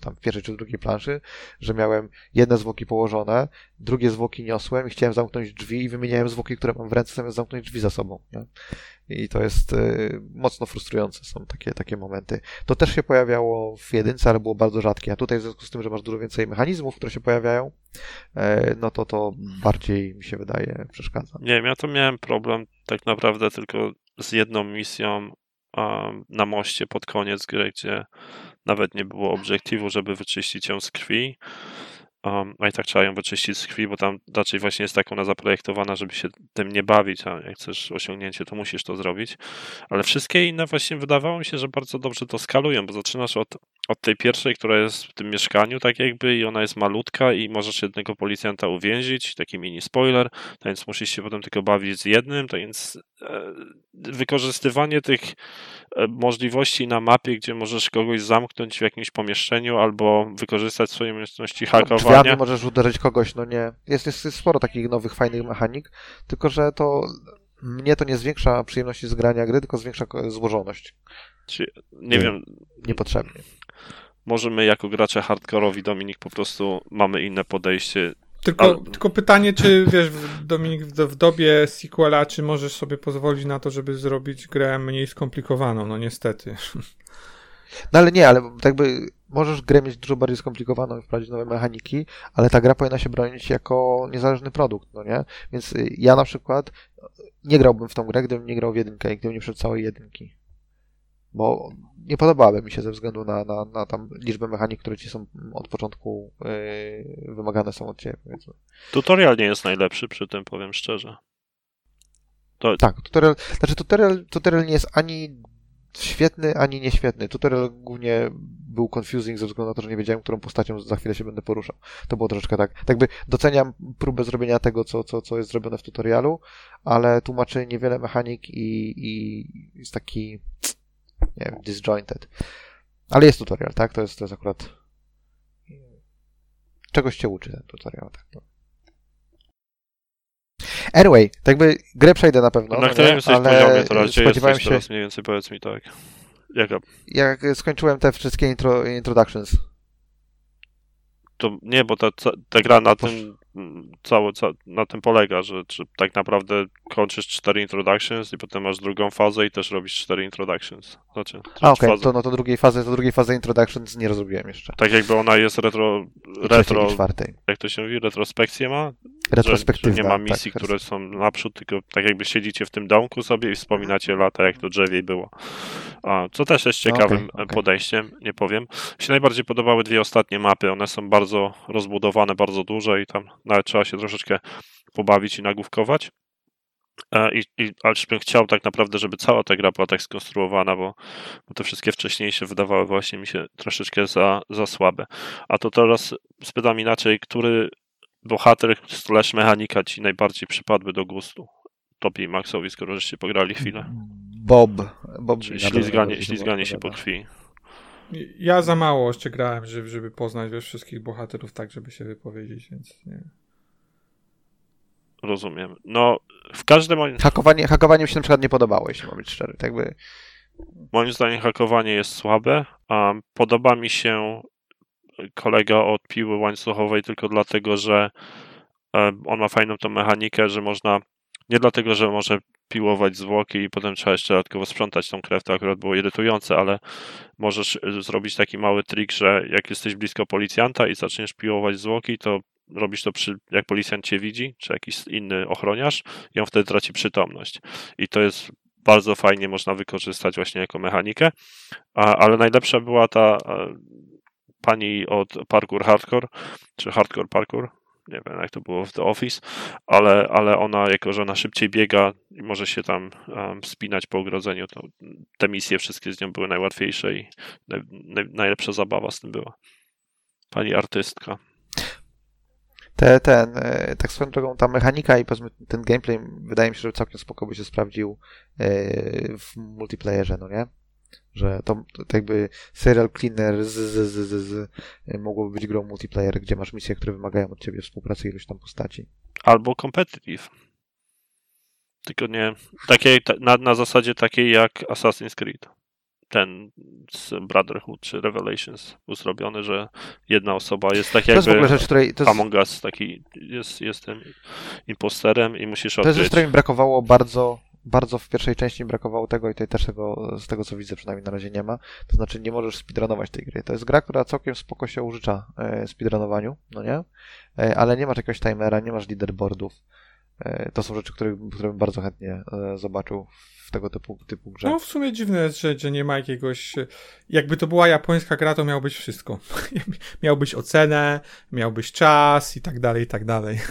tam w pierwszej czy drugiej planszy, że miałem jedne zwłoki położone, drugie zwłoki niosłem i chciałem zamknąć drzwi i wymieniałem zwłoki, które mam w ręce, zamiast zamknąć drzwi za sobą. Nie? I to jest y, mocno frustrujące, są takie, takie momenty. To też się pojawiało w jedynce, ale było bardzo rzadkie. A tutaj w związku z tym, że masz dużo więcej mechanizmów, które się pojawiają, e, no to to bardziej mi się wydaje przeszkadza. Nie wiem, ja to miałem problem tak naprawdę tylko z jedną misją na moście pod koniec gry, gdzie nawet nie było obiektywu, żeby wyczyścić ją z krwi. Um, a i tak trzeba ją wyczyścić z krwi, bo tam raczej właśnie jest tak ona zaprojektowana, żeby się tym nie bawić, a jak chcesz osiągnięcie, to musisz to zrobić. Ale wszystkie inne właśnie wydawało mi się, że bardzo dobrze to skalują, bo zaczynasz od, od tej pierwszej, która jest w tym mieszkaniu tak jakby i ona jest malutka i możesz jednego policjanta uwięzić, taki mini spoiler, tak więc musisz się potem tylko bawić z jednym, tak więc e, wykorzystywanie tych e, możliwości na mapie, gdzie możesz kogoś zamknąć w jakimś pomieszczeniu albo wykorzystać swoje umiejętności hakowania, drzwiami możesz uderzyć kogoś, no nie. Jest, jest, jest sporo takich nowych, fajnych mechanik, tylko że to mnie to nie zwiększa przyjemności z grania gry, tylko zwiększa złożoność. Czy, nie, nie wiem. Niepotrzebnie. Może my jako gracze hardkorowi, Dominik, po prostu mamy inne podejście. Tylko, Ale... tylko pytanie, czy wiesz, Dominik, w, w dobie sequela, czy możesz sobie pozwolić na to, żeby zrobić grę mniej skomplikowaną? No niestety. No ale nie, ale jakby możesz grę mieć dużo bardziej skomplikowaną i wprowadzić nowe mechaniki, ale ta gra powinna się bronić jako niezależny produkt, no nie? Więc y, ja na przykład nie grałbym w tą grę, gdybym nie grał w jedynkę i gdybym nie przeszedł całej jedynki. Bo nie podobały mi się ze względu na, na, na tam liczbę mechanik, które ci są od początku yy, wymagane są od ciebie, powiedzmy. Tutorial nie jest najlepszy przy tym, powiem szczerze. To... Tak, tutorial, znaczy tutorial, tutorial nie jest ani świetny, ani nieświetny. Tutorial głównie był confusing ze względu na to, że nie wiedziałem, którą postacią za chwilę się będę poruszał. To było troszeczkę tak. Tak by doceniam próbę zrobienia tego, co, co, co jest zrobione w tutorialu, ale tłumaczy niewiele mechanik i, i jest taki nie wiem, disjointed. Ale jest tutorial, tak? To jest, to jest akurat czegoś cię uczy ten tutorial, tak? No. Anyway, tak by grę przejdę na pewno. Na no którym jesteś ale poziomie? Gdzie spodziewałem się... teraz mniej więcej, powiedz mi tak. Jaka? Jak skończyłem te wszystkie intro, introductions. To nie, bo ta, ta gra na tym cały, na tym polega, że tak naprawdę kończysz cztery introductions i potem masz drugą fazę i też robisz cztery introductions. Znaczy, A okej, okay. to no to drugiej fazy, to drugiej fazy introductions nie rozrobiłem jeszcze. Tak jakby ona jest retro, retro jak to się mówi, retrospekcję ma? Retrospektywna, że, że nie ma misji, tak, które są naprzód, tylko tak jakby siedzicie w tym domku sobie i wspominacie lata, jak to drzewie było. A, co też jest ciekawym okay, okay. podejściem, nie powiem. Mi się najbardziej podobały dwie ostatnie mapy. One są bardzo rozbudowane, bardzo duże i tam nawet trzeba się troszeczkę pobawić i nagłówkować. E, I, i, ale bym chciał tak naprawdę, żeby cała ta gra była tak skonstruowana, bo, bo te wszystkie wcześniejsze wydawały właśnie mi się troszeczkę za, za słabe. A to teraz spytam inaczej, który bohater slash mechanika ci najbardziej przypadły do gustu? Topie i Maxowi, skoro żeście pograli chwilę. Bob. Bob Czyli ślizganie, ślizganie się po krwi. Ja za mało jeszcze grałem, żeby, żeby poznać wiesz, wszystkich bohaterów tak, żeby się wypowiedzieć, więc nie. Rozumiem. No, w każdym Hakowanie, hakowanie mi się na przykład nie podobało, jeśli mam być szczery. Tak by... Moim zdaniem hakowanie jest słabe. a podoba mi się kolega od piły łańcuchowej tylko dlatego, że e, on ma fajną tą mechanikę, że można nie dlatego, że może piłować zwłoki i potem trzeba jeszcze dodatkowo sprzątać tą krew, to akurat było irytujące, ale możesz e, zrobić taki mały trik, że jak jesteś blisko policjanta i zaczniesz piłować zwłoki, to robisz to przy, jak policjant cię widzi, czy jakiś inny ochroniarz i on wtedy traci przytomność. I to jest bardzo fajnie można wykorzystać właśnie jako mechanikę, A, ale najlepsza była ta e, pani od Parkour Hardcore, czy Hardcore Parkour, nie wiem jak to było w The Office, ale, ale ona, jako że ona szybciej biega i może się tam um, spinać po ogrodzeniu, to te misje wszystkie z nią były najłatwiejsze i naj, naj, najlepsza zabawa z tym była. Pani artystka. Te, ten, e, tak swoją drogą, ta mechanika i ten gameplay wydaje mi się, że całkiem spoko by się sprawdził e, w multiplayerze, no nie? Że to, to jakby serial cleaner z, z, z, z, z mogłoby być grą multiplayer, gdzie masz misje, które wymagają od ciebie współpracy iluś tam postaci. Albo competitive. Tylko nie takiej, na, na zasadzie takiej jak Assassin's Creed. Ten z Brotherhood czy Revelations był zrobiony, że jedna osoba jest tak jakby to jest w ogóle rzecz, której, to jest, Among Us taki jest, jest tym imposterem i musisz To jest rzecz, odkryć. której mi brakowało bardzo, bardzo w pierwszej części brakowało tego i tutaj też tego, z tego co widzę przynajmniej na razie nie ma. To znaczy nie możesz speedrunować tej gry. To jest gra, która całkiem spoko się użycza e, speedrunowaniu, no nie? E, ale nie masz jakiegoś timera, nie masz leaderboardów. E, to są rzeczy, które, które bym bardzo chętnie e, zobaczył w tego typu, typu grze. No w sumie dziwne jest, że, że nie ma jakiegoś... Jakby to była japońska gra, to miało być wszystko. miał być ocenę, miał być czas i tak dalej, i tak dalej.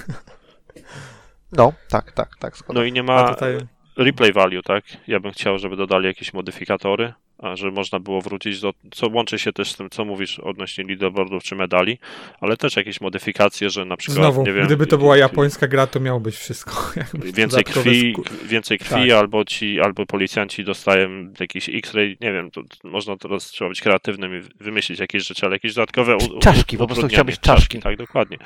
No, tak, tak, tak. No i nie ma tutaj... replay value, tak? Ja bym chciał, żeby dodali jakieś modyfikatory, a że można było wrócić do, co łączy się też z tym, co mówisz odnośnie leaderboardów czy medali, ale też jakieś modyfikacje, że na przykład, Znowu, nie wiem... gdyby to była japońska gra, to miało być wszystko. Więcej krwi, sku- więcej krwi Tak. albo ci, albo policjanci dostają jakiś X-ray, nie wiem, to, to można teraz trzeba być kreatywnym i wymyślić jakieś rzeczy, ale jakieś dodatkowe u, u, Czaszki, po prostu chciałbyś czaszki. Tak, dokładnie.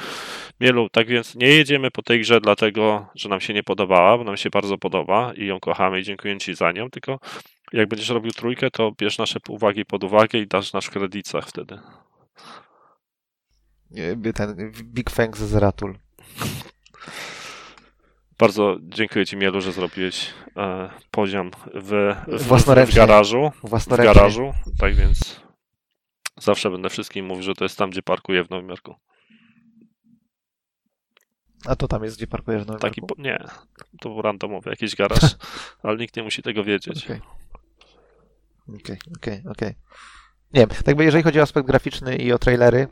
Mielu, tak więc nie jedziemy po tej grze dlatego, że nam się nie podobała, bo nam się bardzo podoba i ją kochamy i dziękuję Ci za nią, tylko jak będziesz robił trójkę, to bierz nasze uwagi pod uwagę i dasz nasz w kredytach wtedy. Ten Big Thanks z Ratul. Bardzo dziękuję Ci, Mielu, że zrobiłeś e, poziom w, w, w, w garażu. w garażu, tak więc zawsze będę wszystkim mówił, że to jest tam, gdzie parkuję w Nowym Jorku. A to tam jest, gdzie parkujesz na Nowym Taki, Jorku? nie, to był randomowy jakiś garaż, ale nikt nie musi tego wiedzieć. Okej. Okej, okej, okej. Nie wiem, tak jakby jeżeli chodzi o aspekt graficzny i o trailery,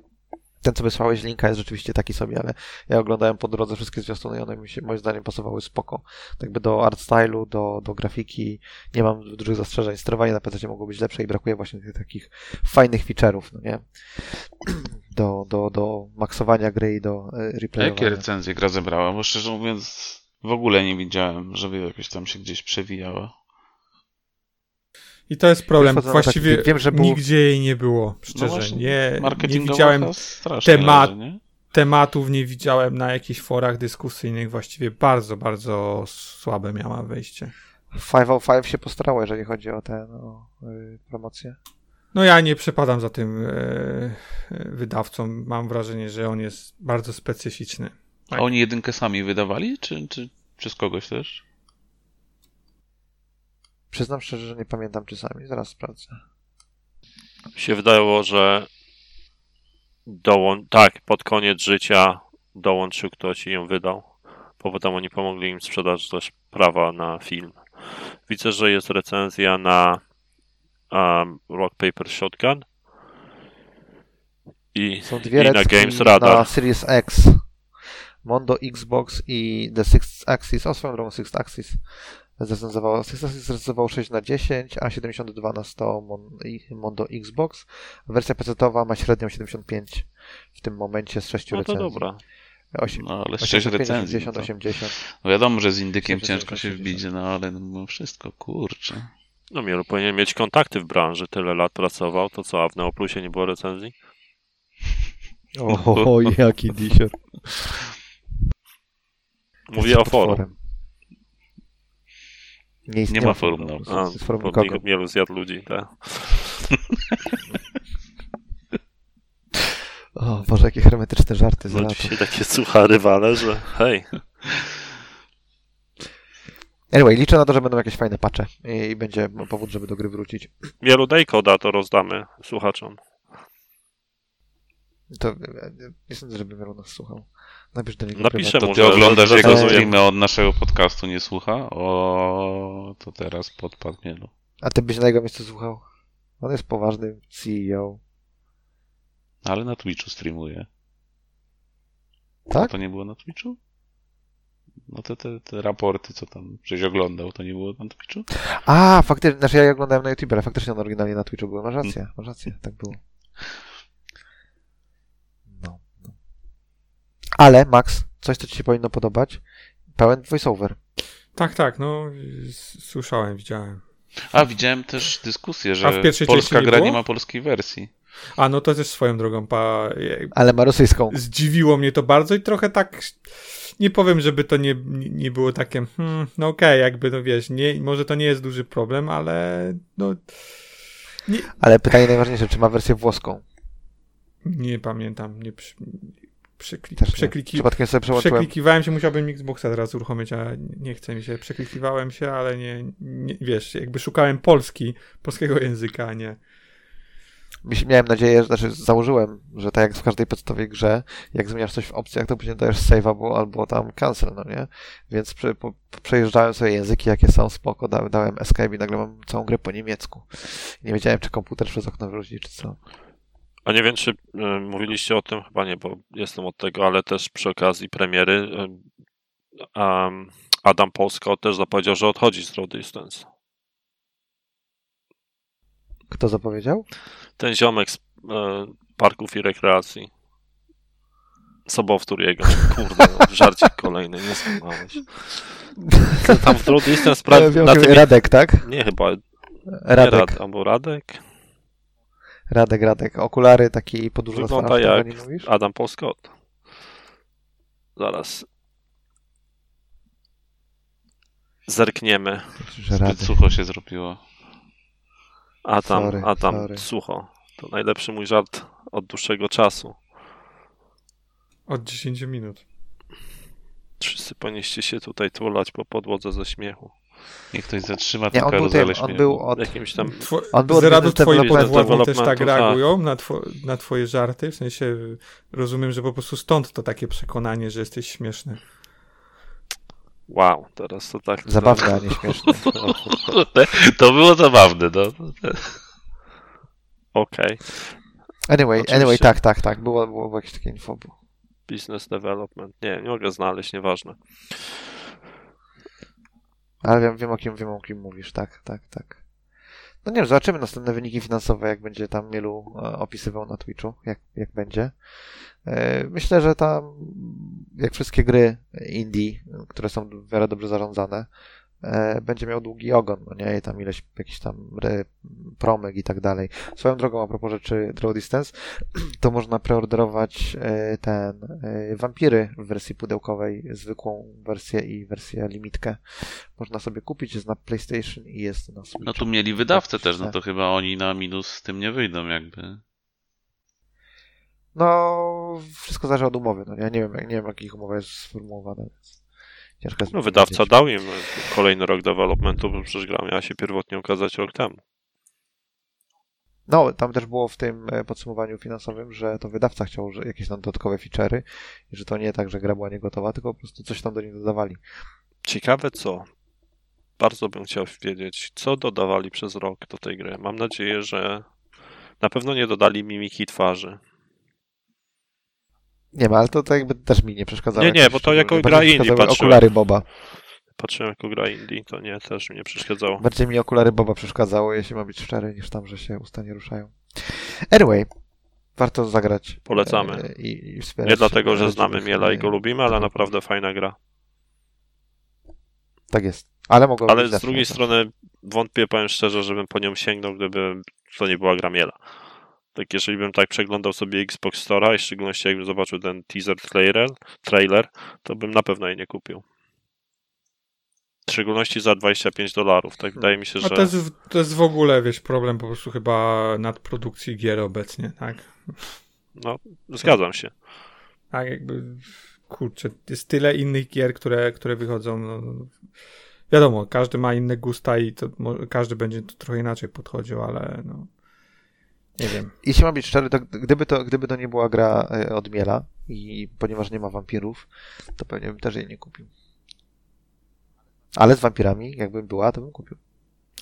ten co wysłałeś linka jest rzeczywiście taki sobie, ale ja oglądałem po drodze wszystkie zwiastuny i one mi się moim zdaniem pasowały spoko. Tak jakby do art stylu, do, do grafiki nie mam dużych zastrzeżeń. Sterowanie na PC mogło być lepsze i brakuje właśnie tych takich fajnych feature'ów, no nie? Do, do, do maksowania gry i do e, A jakie replayowania. recenzje gra zebrała? Bo szczerze mówiąc, w ogóle nie widziałem, żeby jakoś tam się gdzieś przewijała. I to jest problem. Właściwie taki- wiem, że był- nigdzie jej nie było, No szczerze. właśnie, nie, nie widziałem temat- nie? tematów, nie widziałem na jakichś forach dyskusyjnych. Właściwie bardzo, bardzo słabe miała wejście. 505 się postarało, jeżeli chodzi o tę no, y, promocję. No ja nie przepadam za tym e, e, wydawcą. Mam wrażenie, że on jest bardzo specyficzny. A oni jedynkę sami wydawali, czy, czy przez kogoś też? Przyznam szczerze, że nie pamiętam czy sami. Zaraz sprawdzę. się wydało, że dołą- tak, pod koniec życia dołączył ktoś i ją wydał. Bo potem oni pomogli im sprzedać też prawa na film. Widzę, że jest recenzja na um, Rock Paper Shotgun i, Są dwie i na Games Radar. na Series X. Mondo Xbox i The Sixth Axis. O, swoją drogą Sixth Axis zrecenzowało. Sixth Axis zrecenzował 6 na 10, a 72 na 100 Mon Mondo Xbox. Wersja PC-towa ma średnią 75 w tym momencie z 6 No to recenzji. dobra. 8, No ale 6 85, recenzji. 80, No, to, 80. no wiadomo, że z indykiem 80, ciężko się 80. wbić, no ale mimo wszystko, kurczę. No Mielu powinien mieć kontakty w branży, tyle lat pracował, to co, a w Neoplusie nie było recenzji? O, jaki disior. Mówię o forum. Nie, istnieje Nie ma forum, no. Forum bo nikogo. Mielu zjadł ludzi, tak. O Boże, jakie hermetyczne żarty z No latu. dzisiaj takie słucha rywale, że hej, Anyway, liczę na to, że będą jakieś fajne patche i, i będzie powód, żeby do gry wrócić. Mielu daj koda, to rozdamy słuchaczom. To nie sądzę, żeby wielu nas słuchał. Napisz do niego Napiszę ty Może oglądasz jego streamy od naszego podcastu, nie słucha? O, to teraz podpadł mielu. A ty byś na jego miejscu słuchał? On jest poważnym CEO. Ale na Twitchu streamuje. A Tak? to nie było na Twitchu? No te, te, te raporty, co tam żeś oglądał, to nie było na Twitchu? A, faktycznie, znaczy ja oglądałem na YouTube, ale faktycznie on oryginalnie na Twitchu był. Masz rację, masz rację, tak było. No, no. Ale, Max, coś, co ci się powinno podobać, pełen voiceover. Tak, tak, no słyszałem, widziałem. A, widziałem też dyskusję, że polska gra nie ma polskiej wersji. A, no to też swoją drogą. Pa... Ale ma rosyjską. Zdziwiło mnie to bardzo i trochę tak nie powiem, żeby to nie, nie było takie, hmm, no okej, okay, jakby, no wiesz, nie, może to nie jest duży problem, ale no... Nie... Ale pytanie najważniejsze, czy ma wersję włoską? Nie pamiętam, nie przeklik, przekliki, Przypadkiem sobie przełączyłem. Przeklikiwałem się, musiałbym Xboxa teraz uruchomić, a nie chce mi się. Przeklikiwałem się, ale nie, nie wiesz, jakby szukałem Polski, polskiego języka, a nie miałem nadzieję, znaczy założyłem, że tak jak w każdej podstawowej grze, jak zmieniasz coś w opcjach, to później dajesz save albo, albo tam cancel, no nie? Więc przy, po, przejeżdżałem sobie języki, jakie są spoko, dałem, dałem escape i nagle mam całą grę po niemiecku. Nie wiedziałem, czy komputer przez okno wróci, czy co. A nie wiem, czy y, mówiliście o tym, chyba nie, bo jestem od tego, ale też przy okazji premiery y, um, Adam Polsko też zapowiedział, że odchodzi z Road Distance. Kto zapowiedział? ten ziomek z e, parków i rekreacji. Sobowtór jego. Kurde, no, żarcik kolejny, nie skłamałeś. Tam w True Distance pra... na tym... Radek, tak? Nie, chyba. Radek. Nie Rad... Albo Radek? Radek, Radek. Okulary taki podłużne Wygląda jak Adam Paul Scott. Zaraz. Zerkniemy. Zbyt sucho się zrobiło. Adam, sorry, Adam, sorry. sucho. To najlepszy mój żart od dłuższego czasu. Od 10 minut. Wszyscy powinniście się tutaj tulać po podłodze ze śmiechu. Niech ktoś zatrzyma tę karuzelę śmiechu. On był od... Jakimś tam... Two... On był od twoi podwładni też tak reagują na, two... na twoje żarty? W sensie rozumiem, że po prostu stąd to takie przekonanie, że jesteś śmieszny. Wow, teraz to tak... Zabawne, a nie śmieszne. to było zabawne, no. Okej. Okay. Anyway, Oczywiście. anyway, tak, tak, tak. Było, było, było jakieś takie info. Business development. Nie, nie mogę znaleźć, nieważne. Ale wiem, wiem o kim, wiem o kim mówisz, tak, tak, tak. No nie wiem, zobaczymy następne wyniki finansowe, jak będzie tam Mielu e, opisywał na Twitchu, jak, jak będzie. E, myślę, że tam, jak wszystkie gry indie, które są w miarę dobrze zarządzane, będzie miał długi ogon, no nie, I tam ileś jakiś tam promyk i tak dalej. Swoją drogą, a propos rzeczy Draw Distance, to można preorderować e, ten Vampiry w wersji pudełkowej, zwykłą wersję i wersję limitkę. Można sobie kupić, jest na PlayStation i jest na Switch. No tu mieli wydawcę też, no to chyba oni na minus z tym nie wyjdą jakby. No, wszystko zależy od umowy. No, ja nie wiem, nie wiem, jak ich umowa jest sformułowana, więc ciężko No, wydawca dał im kolejny rok developmentu, bo przecież gra miała się pierwotnie okazać rok temu. No, tam też było w tym e, podsumowaniu finansowym, że to wydawca chciał że jakieś tam dodatkowe feature'y i że to nie tak, że gra była niegotowa, tylko po prostu coś tam do niej dodawali. Ciekawe co. Bardzo bym chciał wiedzieć, co dodawali przez rok do tej gry. Mam nadzieję, że na pewno nie dodali mimiki twarzy. Nie ma, ale to, to jakby też mi nie przeszkadzało. Nie, nie, bo to jako gra indie patrzyłem. Okulary Boba. Patrzyłem jako gra indie, to nie, też mi nie przeszkadzało. Bardziej mi okulary Boba przeszkadzało, jeśli ma być szczery, niż tam, że się usta nie ruszają. Anyway, warto zagrać. Polecamy. E, I, i wspierać. Nie dlatego, że znamy Miela i go lubimy, ale naprawdę fajna gra. Tak jest. Ale mogą Ale z drugiej strony wątpię, powiem szczerze, żebym po nią sięgnął, gdyby to nie była gra Miela. Tak, jeżeli bym tak przeglądał sobie Xbox Store'a i w szczególności jakbym zobaczył ten teaser trailer, trailer, to bym na pewno jej nie kupił. W szczególności za 25 dolarów. Tak wydaje mi się, że. A to jest, to jest w ogóle, wiesz, problem po prostu chyba nadprodukcji gier obecnie, tak? No, zgadzam się. Tak, jakby kurczę, jest tyle innych gier, które, które wychodzą. No, wiadomo, każdy ma inne gusta i to, każdy będzie to trochę inaczej podchodził, ale no, nie wiem. Jeśli mam być szczery, to gdyby to, gdyby to nie była gra e, od Miela i ponieważ nie ma wampirów, to pewnie bym też jej nie kupił. Ale z wampirami, jakbym była, to bym kupił.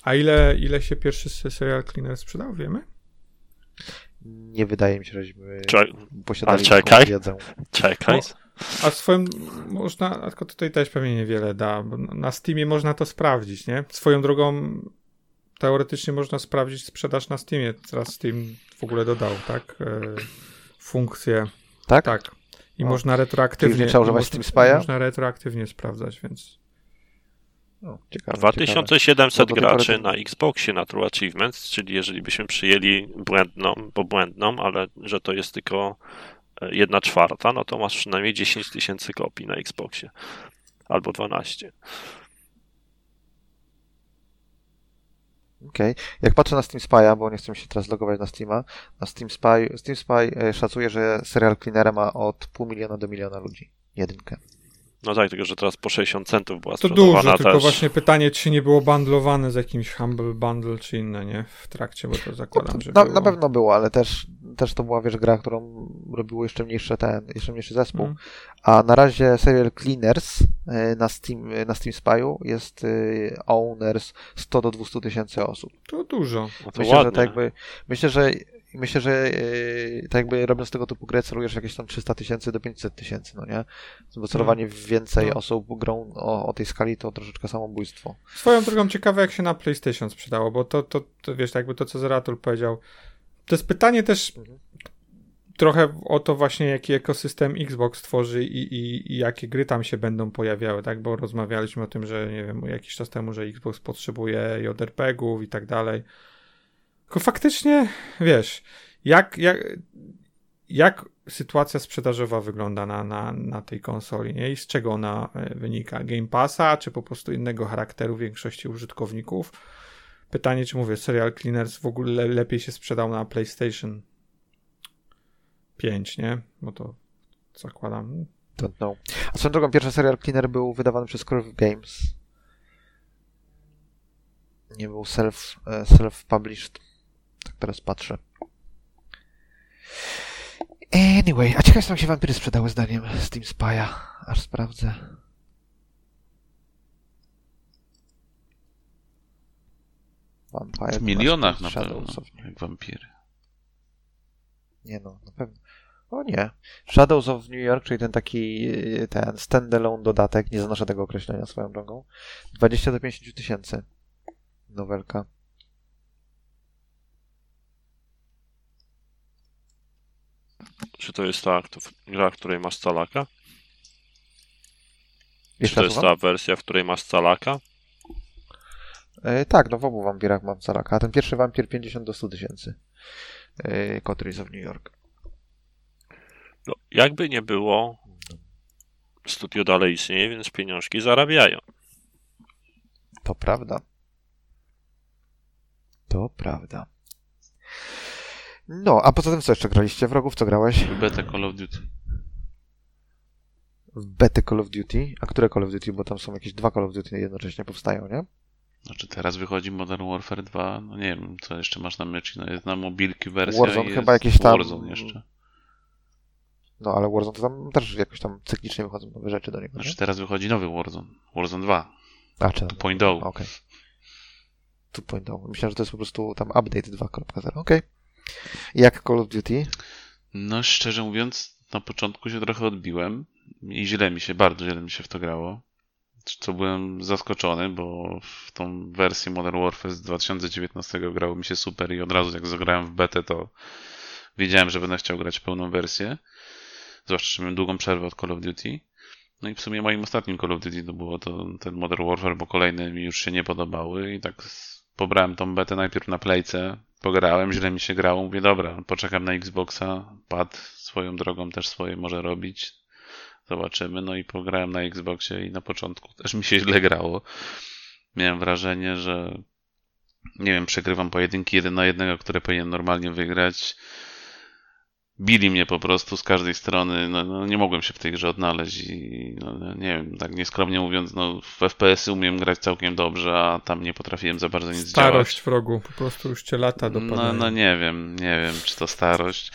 A ile, ile się pierwszy serial Cleaner sprzedał, wiemy? Nie wydaje mi się, żeśmy Czek posiadali czekaj. wiedzę. Czekaj. No, a swoją można, tylko tutaj też pewnie niewiele da, bo na Steamie można to sprawdzić, nie? Swoją drogą teoretycznie można sprawdzić sprzedaż na Steamie. Teraz Steam w ogóle dodał, tak? E, funkcję. Tak? Tak. I o. można retroaktywnie. Czyli trzeba używać Steam Spy'a? Można retroaktywnie sprawdzać, więc. No, ciekawe, 2700 ciekawe. graczy na Xboxie na True Achievements, czyli jeżeli byśmy przyjęli błędną, bo błędną, ale że to jest tylko e, jedna czwarta, no to masz przynajmniej 10 tysięcy kopii na Xboxie. Albo 12. Okej. Okay. Jak patrzę na Steam Spy'a, bo nie chcę się teraz logować na Steama, na Steam Spy, Steam Spy e, szacuje, że serial Cleanera ma od pół miliona do miliona ludzi. Jedynkę. No tak, tylko że teraz po 60 centów była to sprzedawana To dużo, tylko właśnie pytanie, czy nie było bundlowane z jakimś Humble Bundle, czy inne, nie? W trakcie, bo to zakładam, że na, było. na pewno było, ale też, też to była, wiesz, gra, którą robiło jeszcze mniejszy ten, jeszcze mniejszy zespół. Mm. A na razie serial Cleaners e, na Steam, e, na Steam Spy'u jest e, owners 100 do 200 tysięcy osób. To dużo. No to myślę, ładnie. że tak jakby, myślę, że i myślę, że yy, tak jakby robiąc tego typu grę celujesz jakieś tam 300 tysięcy do 500 tysięcy, no nie? Bo celowanie w więcej no. osób grą o, o, tej skali to troszeczkę samobójstwo. Swoją drogą ciekawe jak się na PlayStation sprzedało, bo to, to, to wiesz, jakby to co Zeratul powiedział. To jest pytanie też mhm. trochę o to właśnie jaki ekosystem Xbox tworzy i, i, i jakie gry tam się będą pojawiały, tak? Bo rozmawialiśmy o tym, że nie wiem, jakiś czas temu, że Xbox potrzebuje JRPG-ów i tak dalej tylko faktycznie, wiesz, jak, jak, jak sytuacja sprzedażowa wygląda na, na, na tej konsoli, nie? I z czego ona e, wynika? Game Passa, czy po prostu innego charakteru większości użytkowników? Pytanie, czy mówię, Serial Cleaners w ogóle lepiej się sprzedał na PlayStation 5, nie? Bo to zakładam. Don't know. A swoją drogą, pierwszy Serial Cleaner był wydawany przez Curve Games. Nie był self, e, self-published. Tak teraz patrzę. Anyway, a ciekawe jak się wampiry sprzedały zdaniem Steam Spy'a. Aż sprawdzę. Vampire w milionach na pewno, jak wampiry. Nie no, na pewno. O nie. Shadows of New York, czyli ten taki ten standalone dodatek, nie zanoszę tego określenia swoją drogą. 20 do 50 tysięcy. Nowelka. Czy to jest ta gra, w której masz calaka? Czy to jest ta wersja, w której masz calaka? E, tak, no w obu wampirach mam calaka. A ten pierwszy wampir 50 do 100 tysięcy. E, of New York. No, jakby nie było, studio dalej istnieje, więc pieniążki zarabiają. To prawda. To prawda. No, a poza tym co jeszcze graliście? Wrogów co grałeś? W betę Call of Duty. W betę Call of Duty? A które Call of Duty? Bo tam są jakieś dwa Call of Duty jednocześnie powstają, nie? Znaczy teraz wychodzi Modern Warfare 2, no nie wiem, co jeszcze masz na myci, no jest na mobilki wersja Warzone chyba jakieś tam... Warzone jeszcze. No ale Warzone to tam też jakoś tam cyklicznie wychodzą nowe rzeczy do niego, Znaczy nie? teraz wychodzi nowy Warzone, Warzone 2. A, czy... Point O. Okej. Okay. Tu Point O. Myślałem, że to jest po prostu tam update 2.0. Okej. Okay. Jak Call of Duty? No, szczerze mówiąc, na początku się trochę odbiłem i źle mi się, bardzo źle mi się w to grało. Co byłem zaskoczony, bo w tą wersję Modern Warfare z 2019 grało mi się super i od razu jak zagrałem w betę, to wiedziałem, że będę chciał grać pełną wersję. Zwłaszcza, że miałem długą przerwę od Call of Duty. No i w sumie moim ostatnim Call of Duty to było to ten Modern Warfare, bo kolejne mi już się nie podobały i tak pobrałem tą betę najpierw na playce, pograłem, źle mi się grało, mówię, dobra, poczekam na Xboxa, pad swoją drogą też swoje może robić, zobaczymy, no i pograłem na Xboxie i na początku też mi się źle grało. Miałem wrażenie, że nie wiem, przegrywam pojedynki jeden na jednego, które powinien normalnie wygrać bili mnie po prostu z każdej strony. No, no, nie mogłem się w tej grze odnaleźć i no, no nie wiem, tak nieskromnie mówiąc, no, w FPS-y umiem grać całkiem dobrze, a tam nie potrafiłem za bardzo nic starość działać. Starość wrogu, po prostu już cię lata dopadają. No, no nie wiem, nie wiem, czy to starość.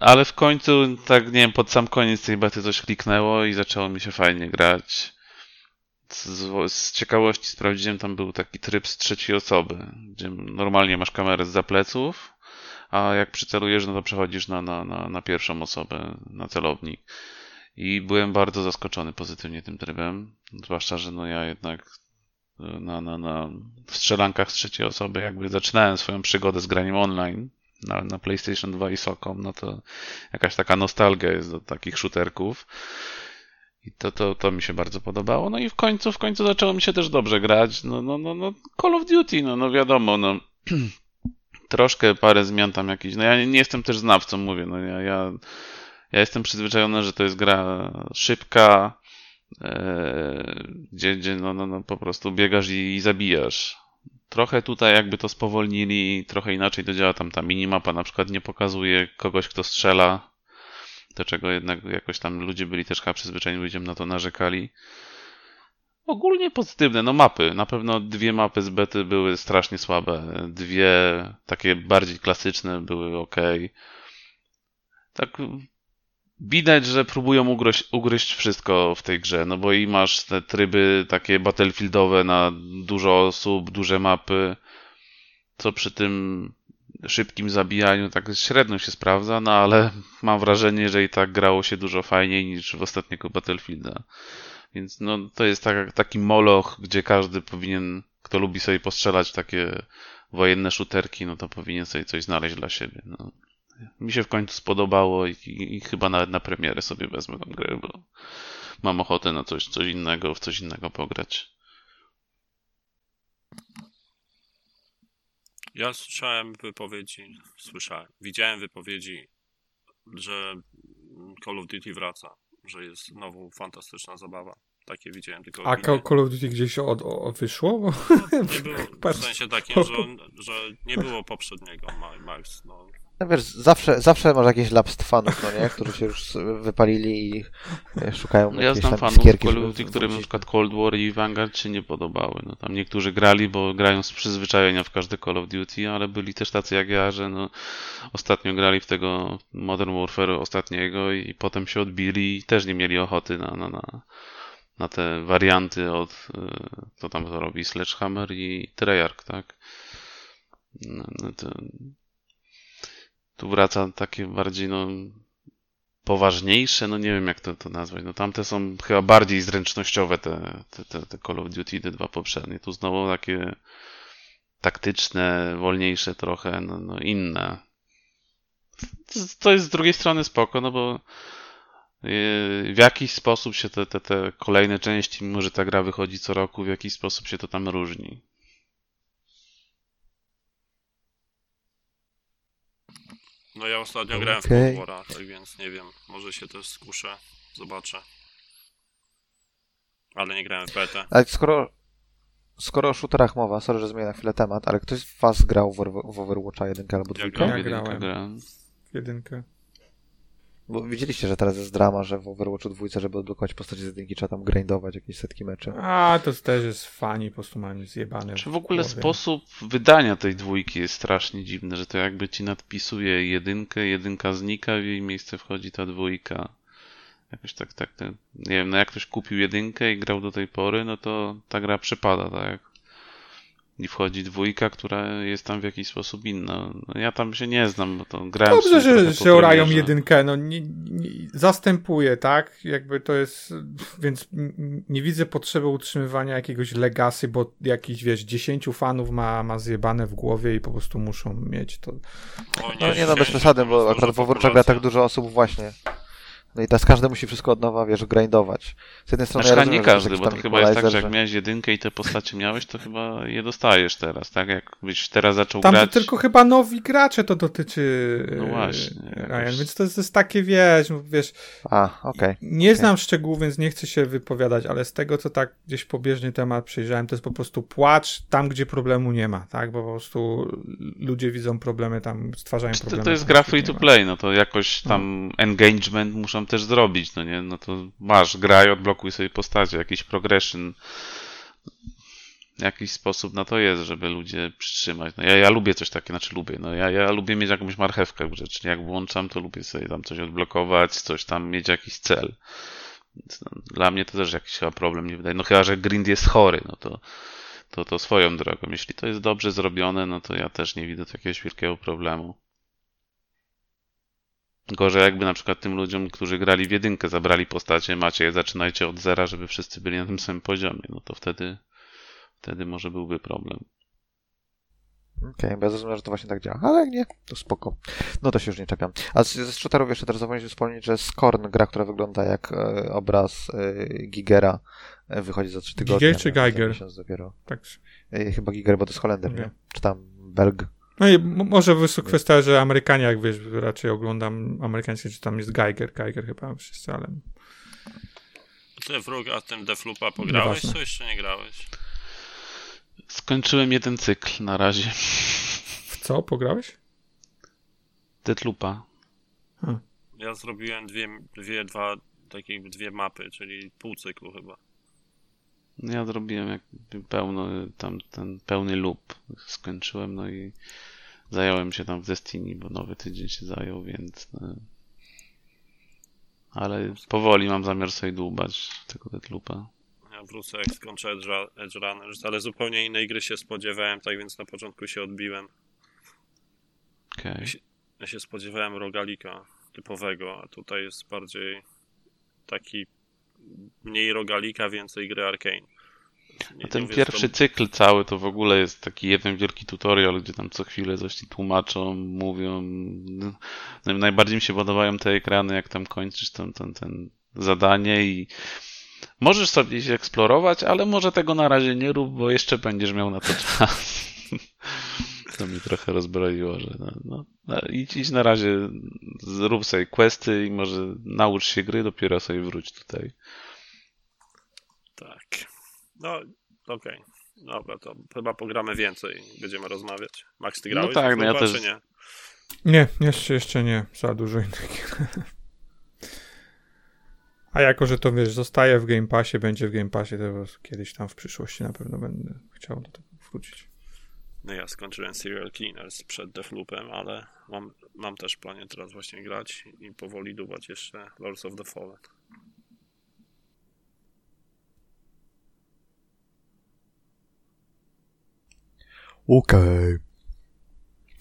Ale w końcu, tak nie wiem, pod sam koniec tej bety coś kliknęło i zaczęło mi się fajnie grać. Z, z, ciekawości sprawdziłem, tam był taki tryb z trzeciej osoby, gdzie normalnie masz kamerę z zapleców, a jak przycelujesz, no to przechodzisz na, na, na, na pierwszą osobę, na celownik. I byłem bardzo zaskoczony pozytywnie tym trybem, zwłaszcza, że no ja jednak na, na, na w strzelankach z trzeciej osoby jakby zaczynałem swoją przygodę z graniem online na, na PlayStation 2 i Socom, no to jakaś taka nostalgia jest do takich shooterków. I to, to, to mi się bardzo podobało. No i w końcu, w końcu zaczęło mi się też dobrze grać. No, no, no, no Call of Duty, no, no wiadomo, no troszkę parę zmian tam jakichś. No ja nie jestem też znawcą, mówię, no ja, ja, ja jestem przyzwyczajony, że to jest gra szybka, e, gdzie, gdzie no, no, no po prostu biegasz i, i zabijasz. Trochę tutaj jakby to spowolnili, trochę inaczej to działa. Tam ta minimapa na przykład nie pokazuje kogoś, kto strzela, do czego jednak jakoś tam ludzie byli też chyba przyzwyczajeni, ludziom na to narzekali. Ogólnie pozytywne, no mapy. Na pewno dwie mapy z bety były strasznie słabe. Dwie takie bardziej klasyczne były ok. Tak widać, że próbują ugryźć, ugryźć wszystko w tej grze, no bo i masz te tryby takie battlefieldowe na dużo osób, duże mapy, co przy tym szybkim zabijaniu tak średnio się sprawdza, no ale mam wrażenie, że i tak grało się dużo fajniej niż w ostatniego Battlefielda. Więc no, to jest tak, taki moloch, gdzie każdy powinien, kto lubi sobie postrzelać takie wojenne shooterki, no to powinien sobie coś znaleźć dla siebie. No. Mi się w końcu spodobało i, i, i chyba nawet na premierę sobie wezmę tę grę, bo mam ochotę na coś, coś innego, w coś innego pograć. Ja słyszałem wypowiedzi, słyszałem, widziałem wypowiedzi, że Call of Duty wraca, że jest znowu fantastyczna zabawa. Takie widziałem tylko. A Call, Call of Duty gdzieś od, o, wyszło? No, nie było, w sensie takim, że, że nie było poprzedniego Max. No, no wiesz, zawsze, zawsze masz jakieś lapst fanów, no nie? Którzy się już wypalili i e, szukają no Ja znam fanów skierki, Call of Duty, którym na przykład Cold War i Vanguard się nie podobały. No, tam niektórzy grali, bo grają z przyzwyczajenia w każdy Call of Duty, ale byli też tacy jak ja, że no, ostatnio grali w tego Modern Warfare ostatniego i potem się odbili i też nie mieli ochoty na, na, na, na te warianty od, co e, tam to robi, Sledgehammer i Treyarch, tak? No, no to tu wraca takie bardziej, no, poważniejsze, no nie wiem jak to, to nazwać. No tamte są chyba bardziej zręcznościowe te, te, te, te Call of Duty, te dwa poprzednie. Tu znowu takie taktyczne, wolniejsze trochę, no, no inne. To jest z drugiej strony spoko, no bo yy, w jakiś sposób się te, te, te kolejne części, mimo że ta gra wychodzi co roku, w jakiś sposób się to tam różni. No ja ostatnio okay. grałem w Cold War'a, tak więc nie wiem, może się też skuszę, zobaczę. Ale nie grałem w betę. Ale skoro, skoro o shooterach mowa, sorry, że zmienię na chwilę temat, ale ktoś z was grał w, w Overwatcha 1 albo 2? Ja, ja grałem. Jedynkę. Bo widzieliście, że teraz jest drama, że w Overwatchu dwójce, żeby odblokować postacie z jedynki, trzeba tam grindować jakieś setki meczy. A, to też jest fani, po prostu mają zjebane. Czy w ogóle sposób wydania tej dwójki jest strasznie dziwny, że to jakby ci nadpisuje jedynkę, jedynka znika, w jej miejsce wchodzi ta dwójka. Jakoś tak, tak, nie wiem, no jak ktoś kupił jedynkę i grał do tej pory, no to ta gra przepada, tak? I wchodzi dwójka, która jest tam w jakiś sposób inna. No, ja tam się nie znam, bo to grałem Dobrze, że, że orają jedynkę, no nie, nie, zastępuje, tak? Jakby to jest, więc nie widzę potrzeby utrzymywania jakiegoś legacy, bo jakiś, wiesz, dziesięciu fanów ma, ma zjebane w głowie i po prostu muszą mieć to. No nie no, bez przesady, bo akurat w Overwatchu tak dużo osób właśnie no i teraz każdy musi wszystko od nowa, wiesz, grindować. Z jednej strony znaczy, ja rozumiem, nie każdy, bo to chyba jest tak, że jak miałeś jedynkę i te postacie miałeś, to chyba je dostajesz teraz, tak? Jakbyś teraz zaczął Tam grać... tylko chyba nowi gracze to dotyczy, no właśnie, Ryan, jakoś... więc to jest, to jest takie, wiesz, wiesz... A, okej. Okay. Nie okay. znam szczegółów, więc nie chcę się wypowiadać, ale z tego, co tak gdzieś pobieżnie temat przejrzałem, to jest po prostu płacz tam, gdzie problemu nie ma, tak? Bo po prostu ludzie widzą problemy tam, stwarzają problemy. To, to jest gra free to play, no to jakoś tam no. engagement muszą też zrobić, no nie? No to masz, graj, odblokuj sobie postacie, jakiś progression, jakiś sposób na to jest, żeby ludzie przytrzymać. No ja, ja lubię coś takiego, znaczy lubię, no ja, ja lubię mieć jakąś marchewkę w grze, czyli jak włączam, to lubię sobie tam coś odblokować, coś tam mieć jakiś cel. No, dla mnie to też jakiś chyba problem nie wydaje. No chyba, że grind jest chory, no to, to, to swoją drogą. Jeśli to jest dobrze zrobione, no to ja też nie widzę jakiegoś wielkiego problemu. Gorzej jakby na przykład tym ludziom, którzy grali w jedynkę, zabrali postacie, macie je, zaczynajcie od zera, żeby wszyscy byli na tym samym poziomie. No to wtedy, wtedy może byłby problem. Okej, okay, bo ja zrozumiałem, że to właśnie tak działa, ale jak nie, to spoko. No to się już nie czepiam. A ze shooterów jeszcze teraz zapomnieliśmy wspomnieć, że Scorn, gra, która wygląda jak e, obraz e, Gigera, e, wychodzi za 3 tygodnie. Giger czy Geiger? dopiero. Tak. E, chyba Giger, bo to jest Holender, okay. nie? Czy tam Belg. No i może jest kwestia, że Amerykanie, jak wiesz, raczej oglądam amerykańskie, czy tam jest Geiger, Geiger chyba wszyscy, ale... Ty wróg, a tym Deflupa pograłeś, co jeszcze nie grałeś? Skończyłem jeden cykl na razie. W co pograłeś? Deadloopa. Ja zrobiłem dwie, dwie, dwa, takie dwie mapy, czyli pół cyklu chyba. Ja zrobiłem jak pełno, tam ten pełny loop skończyłem, no i zająłem się tam w Destiny, bo nowy tydzień się zajął, więc no. ale powoli mam zamiar sobie dłubać tego Deadloopa. Ja wrócę jak skończę Edge, Runners, ale zupełnie innej gry się spodziewałem, tak więc na początku się odbiłem. Okay. Ja, się, ja się spodziewałem rogalika typowego, a tutaj jest bardziej taki mniej rogalika, więcej gry Arkane. Nie, ten pierwszy to... cykl cały to w ogóle jest taki jeden wielki tutorial, gdzie tam co chwilę coś ci tłumaczą, mówią. No, najbardziej mi się podobają te ekrany, jak tam kończysz ten, ten, ten zadanie i możesz sobie gdzieś eksplorować, ale może tego na razie nie rób, bo jeszcze będziesz miał na to czas. to mi trochę rozbroiło, że no, no, no, idź, idź na razie, zrób sobie questy i może naucz się gry, dopiero sobie wróć tutaj. Tak. No, okej. Okay. Dobra, to chyba pogramy więcej. Będziemy rozmawiać. Max, ty no grałeś? No tak, no ja też... nie? Nie, jeszcze, jeszcze nie. Za dużo innych. A jako, że to wiesz, zostaje w Game Passie, będzie w Game Passie, to kiedyś tam w przyszłości na pewno będę chciał do tego wrócić. No ja skończyłem Serial Cleaners przed Defloopem, ale mam, mam też planie teraz właśnie grać i powoli dubać jeszcze Lords of the Fallen. Okej. Okay.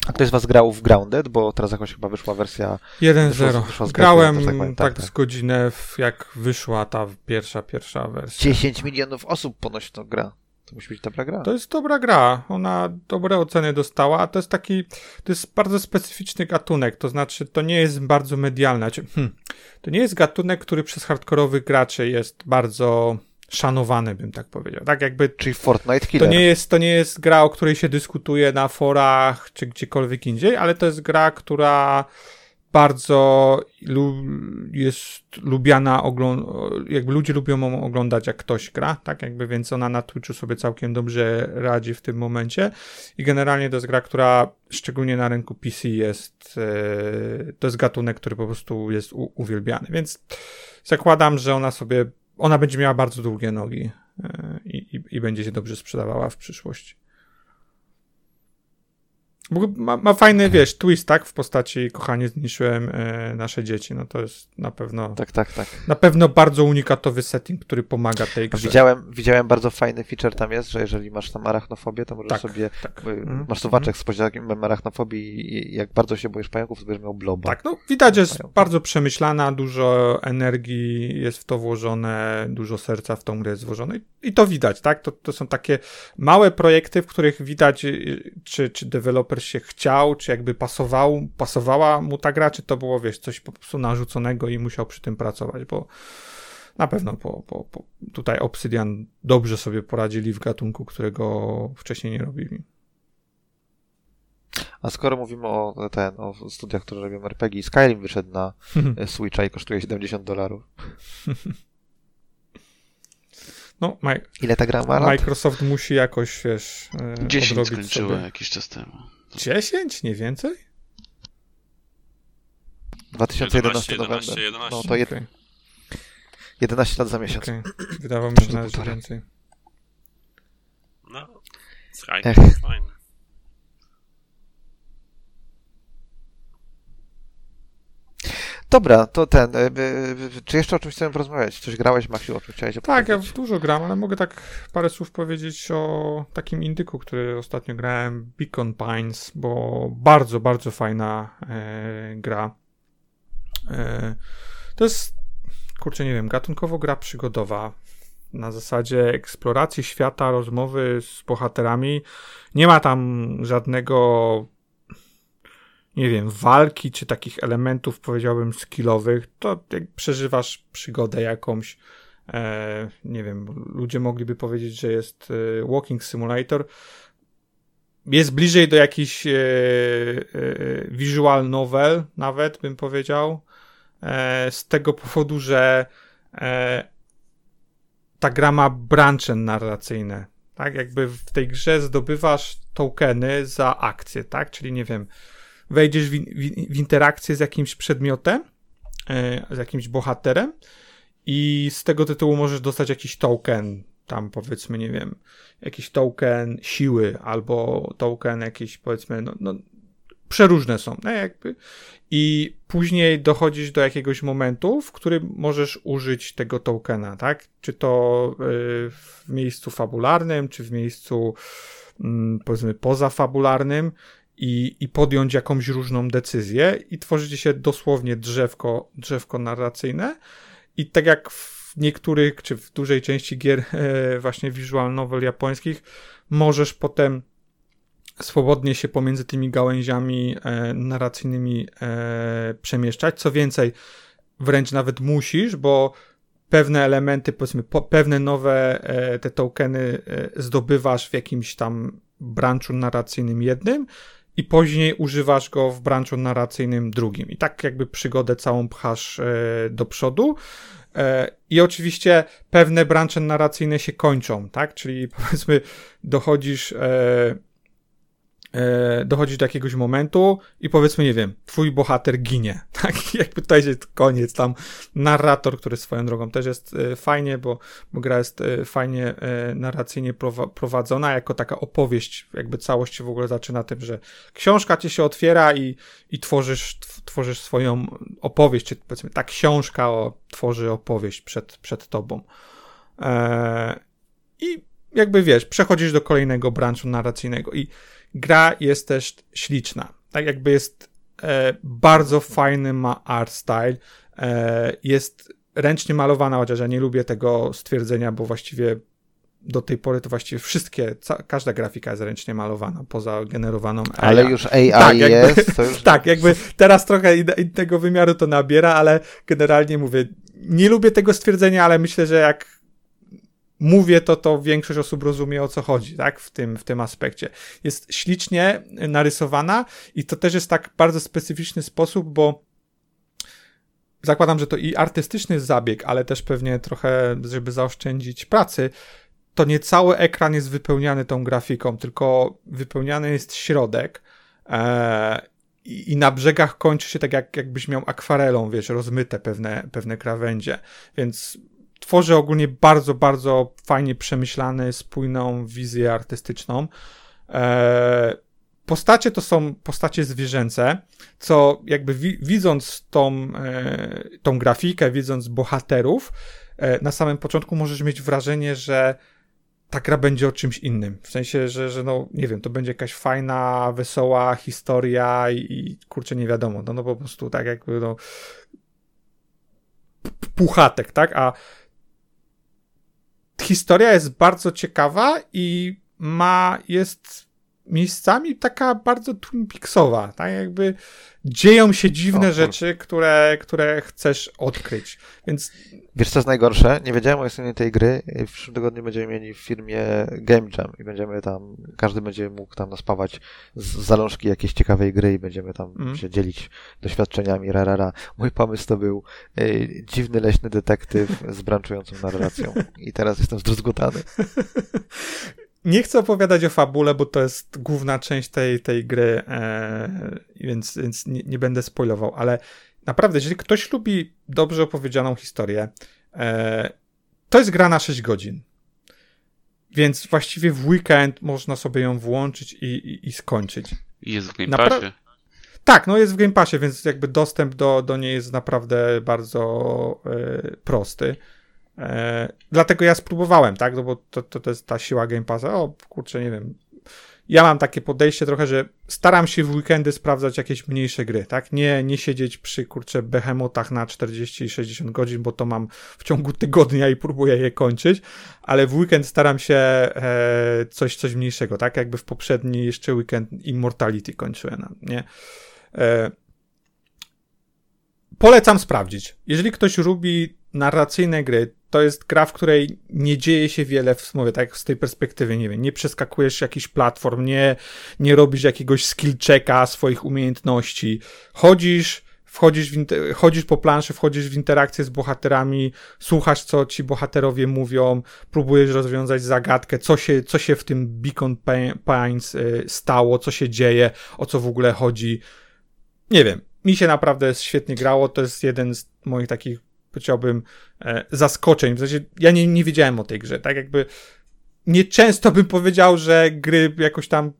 A ktoś z was grał w Grounded, bo teraz jakoś chyba wyszła wersja... 1.0. Grałem tak, tak, tak, tak, z godzinę, jak wyszła ta pierwsza, pierwsza wersja. 10 milionów osób ponoć to gra. To musi być dobra gra. To jest dobra gra. Ona dobre oceny dostała, a to jest taki, to jest bardzo specyficzny gatunek, to znaczy to nie jest bardzo medialne. Znaczy, hmm, to nie jest gatunek, który przez hardkorowych graczy jest bardzo szanowany, bym tak powiedział. Tak jakby. Czyli Fortnite Killer. To nie jest, to nie jest gra, o której się dyskutuje na forach czy gdziekolwiek indziej, ale to jest gra, która bardzo jest lubiana, jakby ludzie lubią oglądać, jak ktoś gra, tak jakby, więc ona na Twitchu sobie całkiem dobrze radzi w tym momencie i generalnie to jest gra, która szczególnie na rynku PC jest, e, to jest gatunek, który po prostu jest uwielbiany, więc zakładam, że ona sobie ona będzie miała bardzo długie nogi e, i, i, i będzie się dobrze sprzedawała w przyszłości. Ma, ma, fajny, wiesz, twist, tak? W postaci kochanie zniszczyłem e, nasze dzieci. No to jest na pewno. Tak, tak, tak. Na pewno bardzo unikatowy setting, który pomaga tej grze. Widziałem, widziałem bardzo fajny feature tam jest, że jeżeli masz tam arachnofobię, to możesz tak, sobie. Tak. Mm, masz suwaczek mm. z poziomem arachnofobii i jak bardzo się boisz pająków, to będziesz miał bloba. Tak, no widać, jest bardzo przemyślana, dużo energii jest w to włożone, dużo serca w tą grę jest włożone i, i to widać, tak? To, to są takie małe projekty, w których widać, y, czy, czy deweloper się chciał, czy jakby pasował, pasowała mu ta gra, czy to było, wiesz, coś po prostu narzuconego i musiał przy tym pracować, bo na pewno po, po, po tutaj Obsidian dobrze sobie poradzili w gatunku, którego wcześniej nie robili. A skoro mówimy o, ten, o studiach, które robią RPG, Skyrim wyszedł na Switcha i kosztuje 70 dolarów. No, Ile ta gra ma Microsoft musi jakoś, wiesz, 10 skończyło sobie. jakiś czas temu. 10? Nie więcej? 2011 11, 11, 11. No to jed... okay. 11 lat za miesiąc. Okay. Wydawało mi się nawet, że więcej. No, fajnie. Dobra, to ten. E, czy jeszcze o czymś chcemy porozmawiać? Coś grałeś, Maksiu, o czym chciałeś Tak, ja dużo gram, ale mogę tak parę słów powiedzieć o takim indyku, który ostatnio grałem, Beacon Pines, bo bardzo, bardzo fajna e, gra. E, to jest, kurczę, nie wiem, gatunkowo gra przygodowa. na zasadzie eksploracji świata, rozmowy z bohaterami. Nie ma tam żadnego nie wiem, walki czy takich elementów, powiedziałbym, skillowych, to jak przeżywasz przygodę jakąś, e, nie wiem, ludzie mogliby powiedzieć, że jest e, walking simulator. Jest bliżej do jakichś e, e, visual novel, nawet bym powiedział, e, z tego powodu, że e, ta gra ma brancze narracyjne. Tak, jakby w tej grze zdobywasz tokeny za akcję, tak? Czyli nie wiem, wejdziesz w, w, w interakcję z jakimś przedmiotem, e, z jakimś bohaterem i z tego tytułu możesz dostać jakiś token, tam powiedzmy, nie wiem, jakiś token siły albo token jakiś, powiedzmy, no, no przeróżne są, no jakby. I później dochodzisz do jakiegoś momentu, w którym możesz użyć tego tokena, tak? Czy to y, w miejscu fabularnym, czy w miejscu, mm, powiedzmy, pozafabularnym i, i podjąć jakąś różną decyzję i tworzy się dosłownie drzewko, drzewko narracyjne i tak jak w niektórych, czy w dużej części gier e, właśnie visual novel japońskich, możesz potem swobodnie się pomiędzy tymi gałęziami e, narracyjnymi e, przemieszczać. Co więcej, wręcz nawet musisz, bo pewne elementy, powiedzmy, po, pewne nowe e, te tokeny e, zdobywasz w jakimś tam branchu narracyjnym jednym, i później używasz go w branchu narracyjnym drugim. I tak jakby przygodę całą pchasz e, do przodu. E, I oczywiście pewne brancze narracyjne się kończą, tak? Czyli powiedzmy, dochodzisz e, dochodzi do jakiegoś momentu i powiedzmy, nie wiem, twój bohater ginie, tak? Jakby to jest koniec, tam narrator, który swoją drogą też jest e, fajnie, bo, bo gra jest e, fajnie e, narracyjnie prowadzona, jako taka opowieść, jakby całość się w ogóle zaczyna tym, że książka ci się otwiera i, i tworzysz, tworzysz swoją opowieść, czy powiedzmy ta książka o, tworzy opowieść przed, przed tobą. E, I jakby wiesz, przechodzisz do kolejnego branchu narracyjnego i gra jest też śliczna. Tak jakby jest e, bardzo fajny ma art style. E, jest ręcznie malowana, chociaż ja nie lubię tego stwierdzenia, bo właściwie do tej pory to właściwie wszystkie, ca, każda grafika jest ręcznie malowana, poza generowaną AI. Ale już AI tak, jest. Jakby, już... tak, jakby teraz trochę innego wymiaru to nabiera, ale generalnie mówię, nie lubię tego stwierdzenia, ale myślę, że jak mówię to, to większość osób rozumie o co chodzi, tak, w tym, w tym aspekcie. Jest ślicznie narysowana i to też jest tak bardzo specyficzny sposób, bo zakładam, że to i artystyczny zabieg, ale też pewnie trochę, żeby zaoszczędzić pracy, to nie cały ekran jest wypełniany tą grafiką, tylko wypełniany jest środek e, i, na brzegach kończy się tak, jak, jakbyś miał akwarelą, wiesz, rozmyte pewne, pewne krawędzie, więc tworzy ogólnie bardzo, bardzo fajnie przemyślany, spójną wizję artystyczną. E, postacie to są postacie zwierzęce, co jakby wi widząc tą, e, tą grafikę, widząc bohaterów, e, na samym początku możesz mieć wrażenie, że ta gra będzie o czymś innym. W sensie, że, że no, nie wiem, to będzie jakaś fajna, wesoła historia i, i kurczę, nie wiadomo. No, no po prostu tak jakby, no, puchatek, tak? A historia jest bardzo ciekawa i ma, jest miejscami taka bardzo Twin Peaksowa, tak jakby dzieją się dziwne o, rzeczy, które, które chcesz odkryć, więc... Wiesz co jest najgorsze? Nie wiedziałem o istnieniu tej gry. W przyszłym tygodniu będziemy mieli w firmie Game Jam i będziemy tam, każdy będzie mógł tam naspawać z zalążki jakiejś ciekawej gry i będziemy tam mm. się dzielić doświadczeniami, rarara. Mój pomysł to był y, dziwny leśny detektyw z branczującą narracją i teraz jestem zdruzgotany. nie chcę opowiadać o fabule, bo to jest główna część tej, tej gry, e, więc, więc nie, nie, będę spoilował, ale naprawdę, jeżeli ktoś lubi dobrze opowiedzianą historię, e, to jest gra na 6 godzin. Więc właściwie w weekend można sobie ją włączyć i, i, i skończyć. Jest w Game Passie. Napra- tak, no jest w Game Passie, więc jakby dostęp do, do niej jest naprawdę bardzo e, prosty. E, dlatego ja spróbowałem, tak? No bo to, to, to jest ta siła Game Passa. O kurczę, nie wiem. ja mam takie podejście trochę, że staram się w weekendy sprawdzać jakieś mniejsze gry, tak? Nie, nie siedzieć przy, kurczę, behemotach na 40 i 60 godzin, bo to mam w ciągu tygodnia i próbuję je kończyć, ale w weekend staram się e, coś, coś mniejszego, tak? Jakby w poprzedni jeszcze weekend Immortality kończyłem, nie? E, polecam sprawdzić. Jeżeli ktoś lubi narracyjne gry, to jest gra, w której nie dzieje się wiele, w, mówię tak z tej perspektywy, nie wiem, nie przeskakujesz jakichś platform, nie, nie robisz jakiegoś skill checka swoich umiejętności. Chodzisz, wchodzisz, w, chodzisz po planszy, wchodzisz w interakcję z bohaterami, słuchasz, co ci bohaterowie mówią, próbujesz rozwiązać zagadkę, co się, co się w tym Beacon Pines y, stało, co się dzieje, o co w ogóle chodzi. Nie wiem, mi się naprawdę świetnie grało, to jest jeden z moich takich powiedziałbym, e, zaskoczeń. W sensie ja nie, nie wiedziałem o tej grze, tak jakby nieczęsto bym powiedział, że gry jakoś tam e,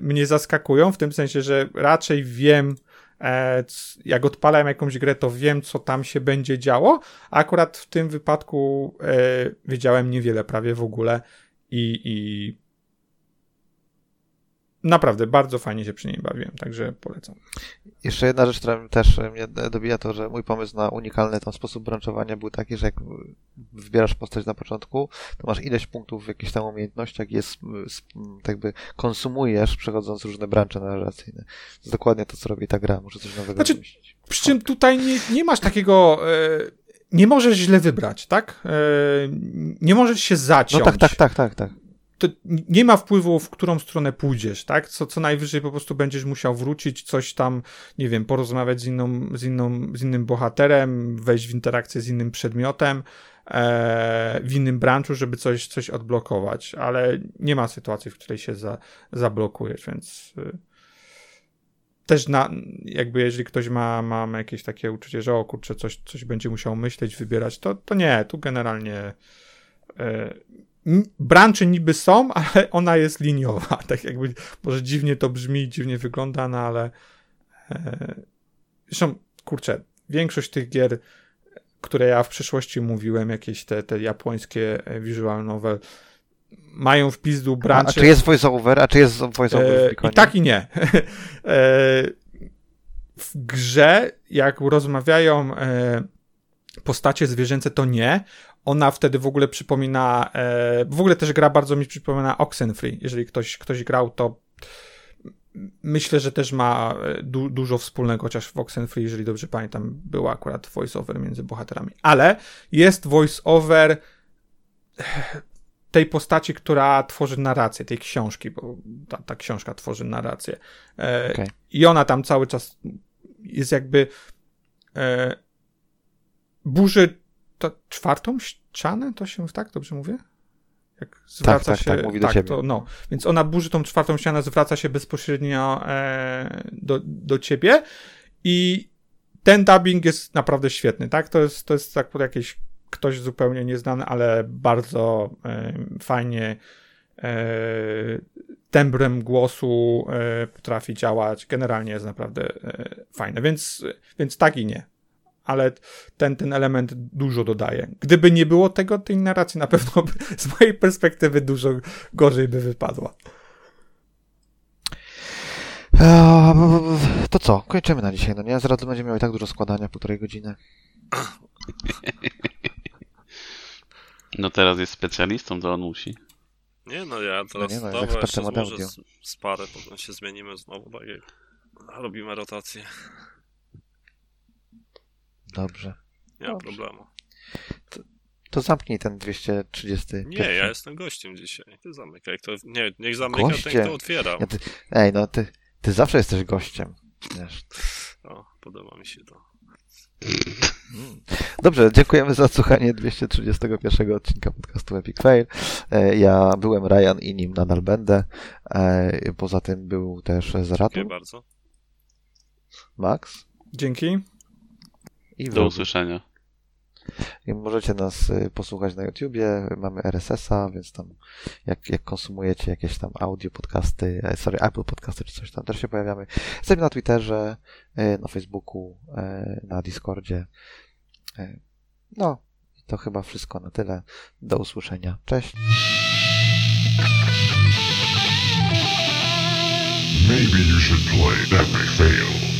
mnie zaskakują, w tym sensie, że raczej wiem, e, jak odpalałem jakąś grę, to wiem, co tam się będzie działo, a akurat w tym wypadku wiedziałem niewiele, prawie w ogóle i, i naprawdę bardzo fajnie się przy niej bawiłem, także polecam. Jeszcze jedna rzecz, która też mnie dobija, to że mój pomysł na unikalny tam sposób branżowania był taki, że jak wybierasz postać na początku, to masz ileś punktów w jakichś tam umiejętnościach i jest, tak jakby konsumujesz, przechodząc różne branże narracyjne. To jest dokładnie to, co robi ta gra. Może coś nowego znaczy, wymyślić. Przy czym tutaj nie, nie masz takiego... E, nie możesz źle wybrać, tak? E, nie możesz się zaciąć. No tak, tak, tak, tak, tak to nie ma wpływu, w którą stronę pójdziesz, tak? Co, co najwyżej po prostu będziesz musiał wrócić, coś tam, nie wiem, porozmawiać z, inną, z, inną, z innym bohaterem, wejść w interakcję z innym przedmiotem, e, w innym branchu, żeby coś, coś odblokować, ale nie ma sytuacji, w której się za, zablokujesz, więc y, też na, jakby jeżeli ktoś ma, ma jakieś takie uczucie, że o kurczę, coś, coś będzie musiał myśleć, wybierać, to, to nie, tu generalnie e, brancze niby są, ale ona jest liniowa. Tak jakby, może dziwnie to brzmi, dziwnie wygląda, no ale e, zresztą, kurczę, większość tych gier, które ja w przeszłości mówiłem, jakieś te, te japońskie e, visual novel, mają wpis do branczy. A, czy jest voiceover? A czy jest voiceover e, I tak i nie. e, w grze, jak rozmawiają e, postacie zwierzęce, to nie ona wtedy w ogóle przypomina, e, w ogóle też gra bardzo mi przypomina Oxenfree. Jeżeli ktoś, ktoś grał, to myślę, że też ma e, du dużo wspólnego, chociaż w Oxenfree, jeżeli dobrze pamiętam, był akurat voiceover między bohaterami. Ale jest voiceover tej postaci, która tworzy narrację, tej książki, bo ta, ta książka tworzy narrację. E, okay. I ona tam cały czas jest jakby e, burzy to czwartą ścianę, to się tak dobrze mówię? Jak zwraca tak, tak, się. Tak, mówi tak, do. To, no. Więc ona burzy tą czwartą ścianę, zwraca się bezpośrednio e, do, do ciebie i ten dubbing jest naprawdę świetny, tak? To jest, to jest tak ktoś zupełnie nieznany, ale bardzo e, fajnie e, tembrem głosu e, potrafi działać. Generalnie jest naprawdę e, fajne, więc, więc tak i nie ale ten, ten element dużo dodaje. Gdyby nie było tego, tej narracji na pewno z mojej perspektywy dużo gorzej by wypadła. Eee, to co? Kończymy na dzisiaj, no nie? Zaraz będziemy miał i tak dużo składania, półtorej godziny. No teraz jest specjalistą, to on musi. Nie no, ja teraz no nie, no, dobra, jeszcze może z, z parę, potem się zmienimy znowu, tak jak robimy rotację. Dobrze. Nie ma problemu. To, to, zamknij ten 230. Nie, ja jestem gościem dzisiaj. Ty zamykaj. Kto, nie, niech zamyka gościem? ten, kto otwiera. Ja ty, ej, no ty, ty zawsze jesteś gościem. Wiesz. O, podoba mi się to. Mm. Dobrze, dziękujemy za odsłuchanie 231 odcinka podcastu Epic Fail. E, ja byłem Ryan i nim nadal będę. E, poza tym był też Zaratu. Dziękuję bardzo. Max. Dzięki. I Do usłyszenia. I możecie nas y, posłuchać na YouTubie, mamy RSS-a, więc tam jak, jak konsumujecie jakieś tam audio podcasty, e, sorry, Apple podcasty czy coś tam też się pojawiamy. Jesteśmy na Twitterze, y, na Facebooku, y, na Discordzie. No, to chyba wszystko na tyle. Do usłyszenia. Cześć. maybe you should play Epic Fail.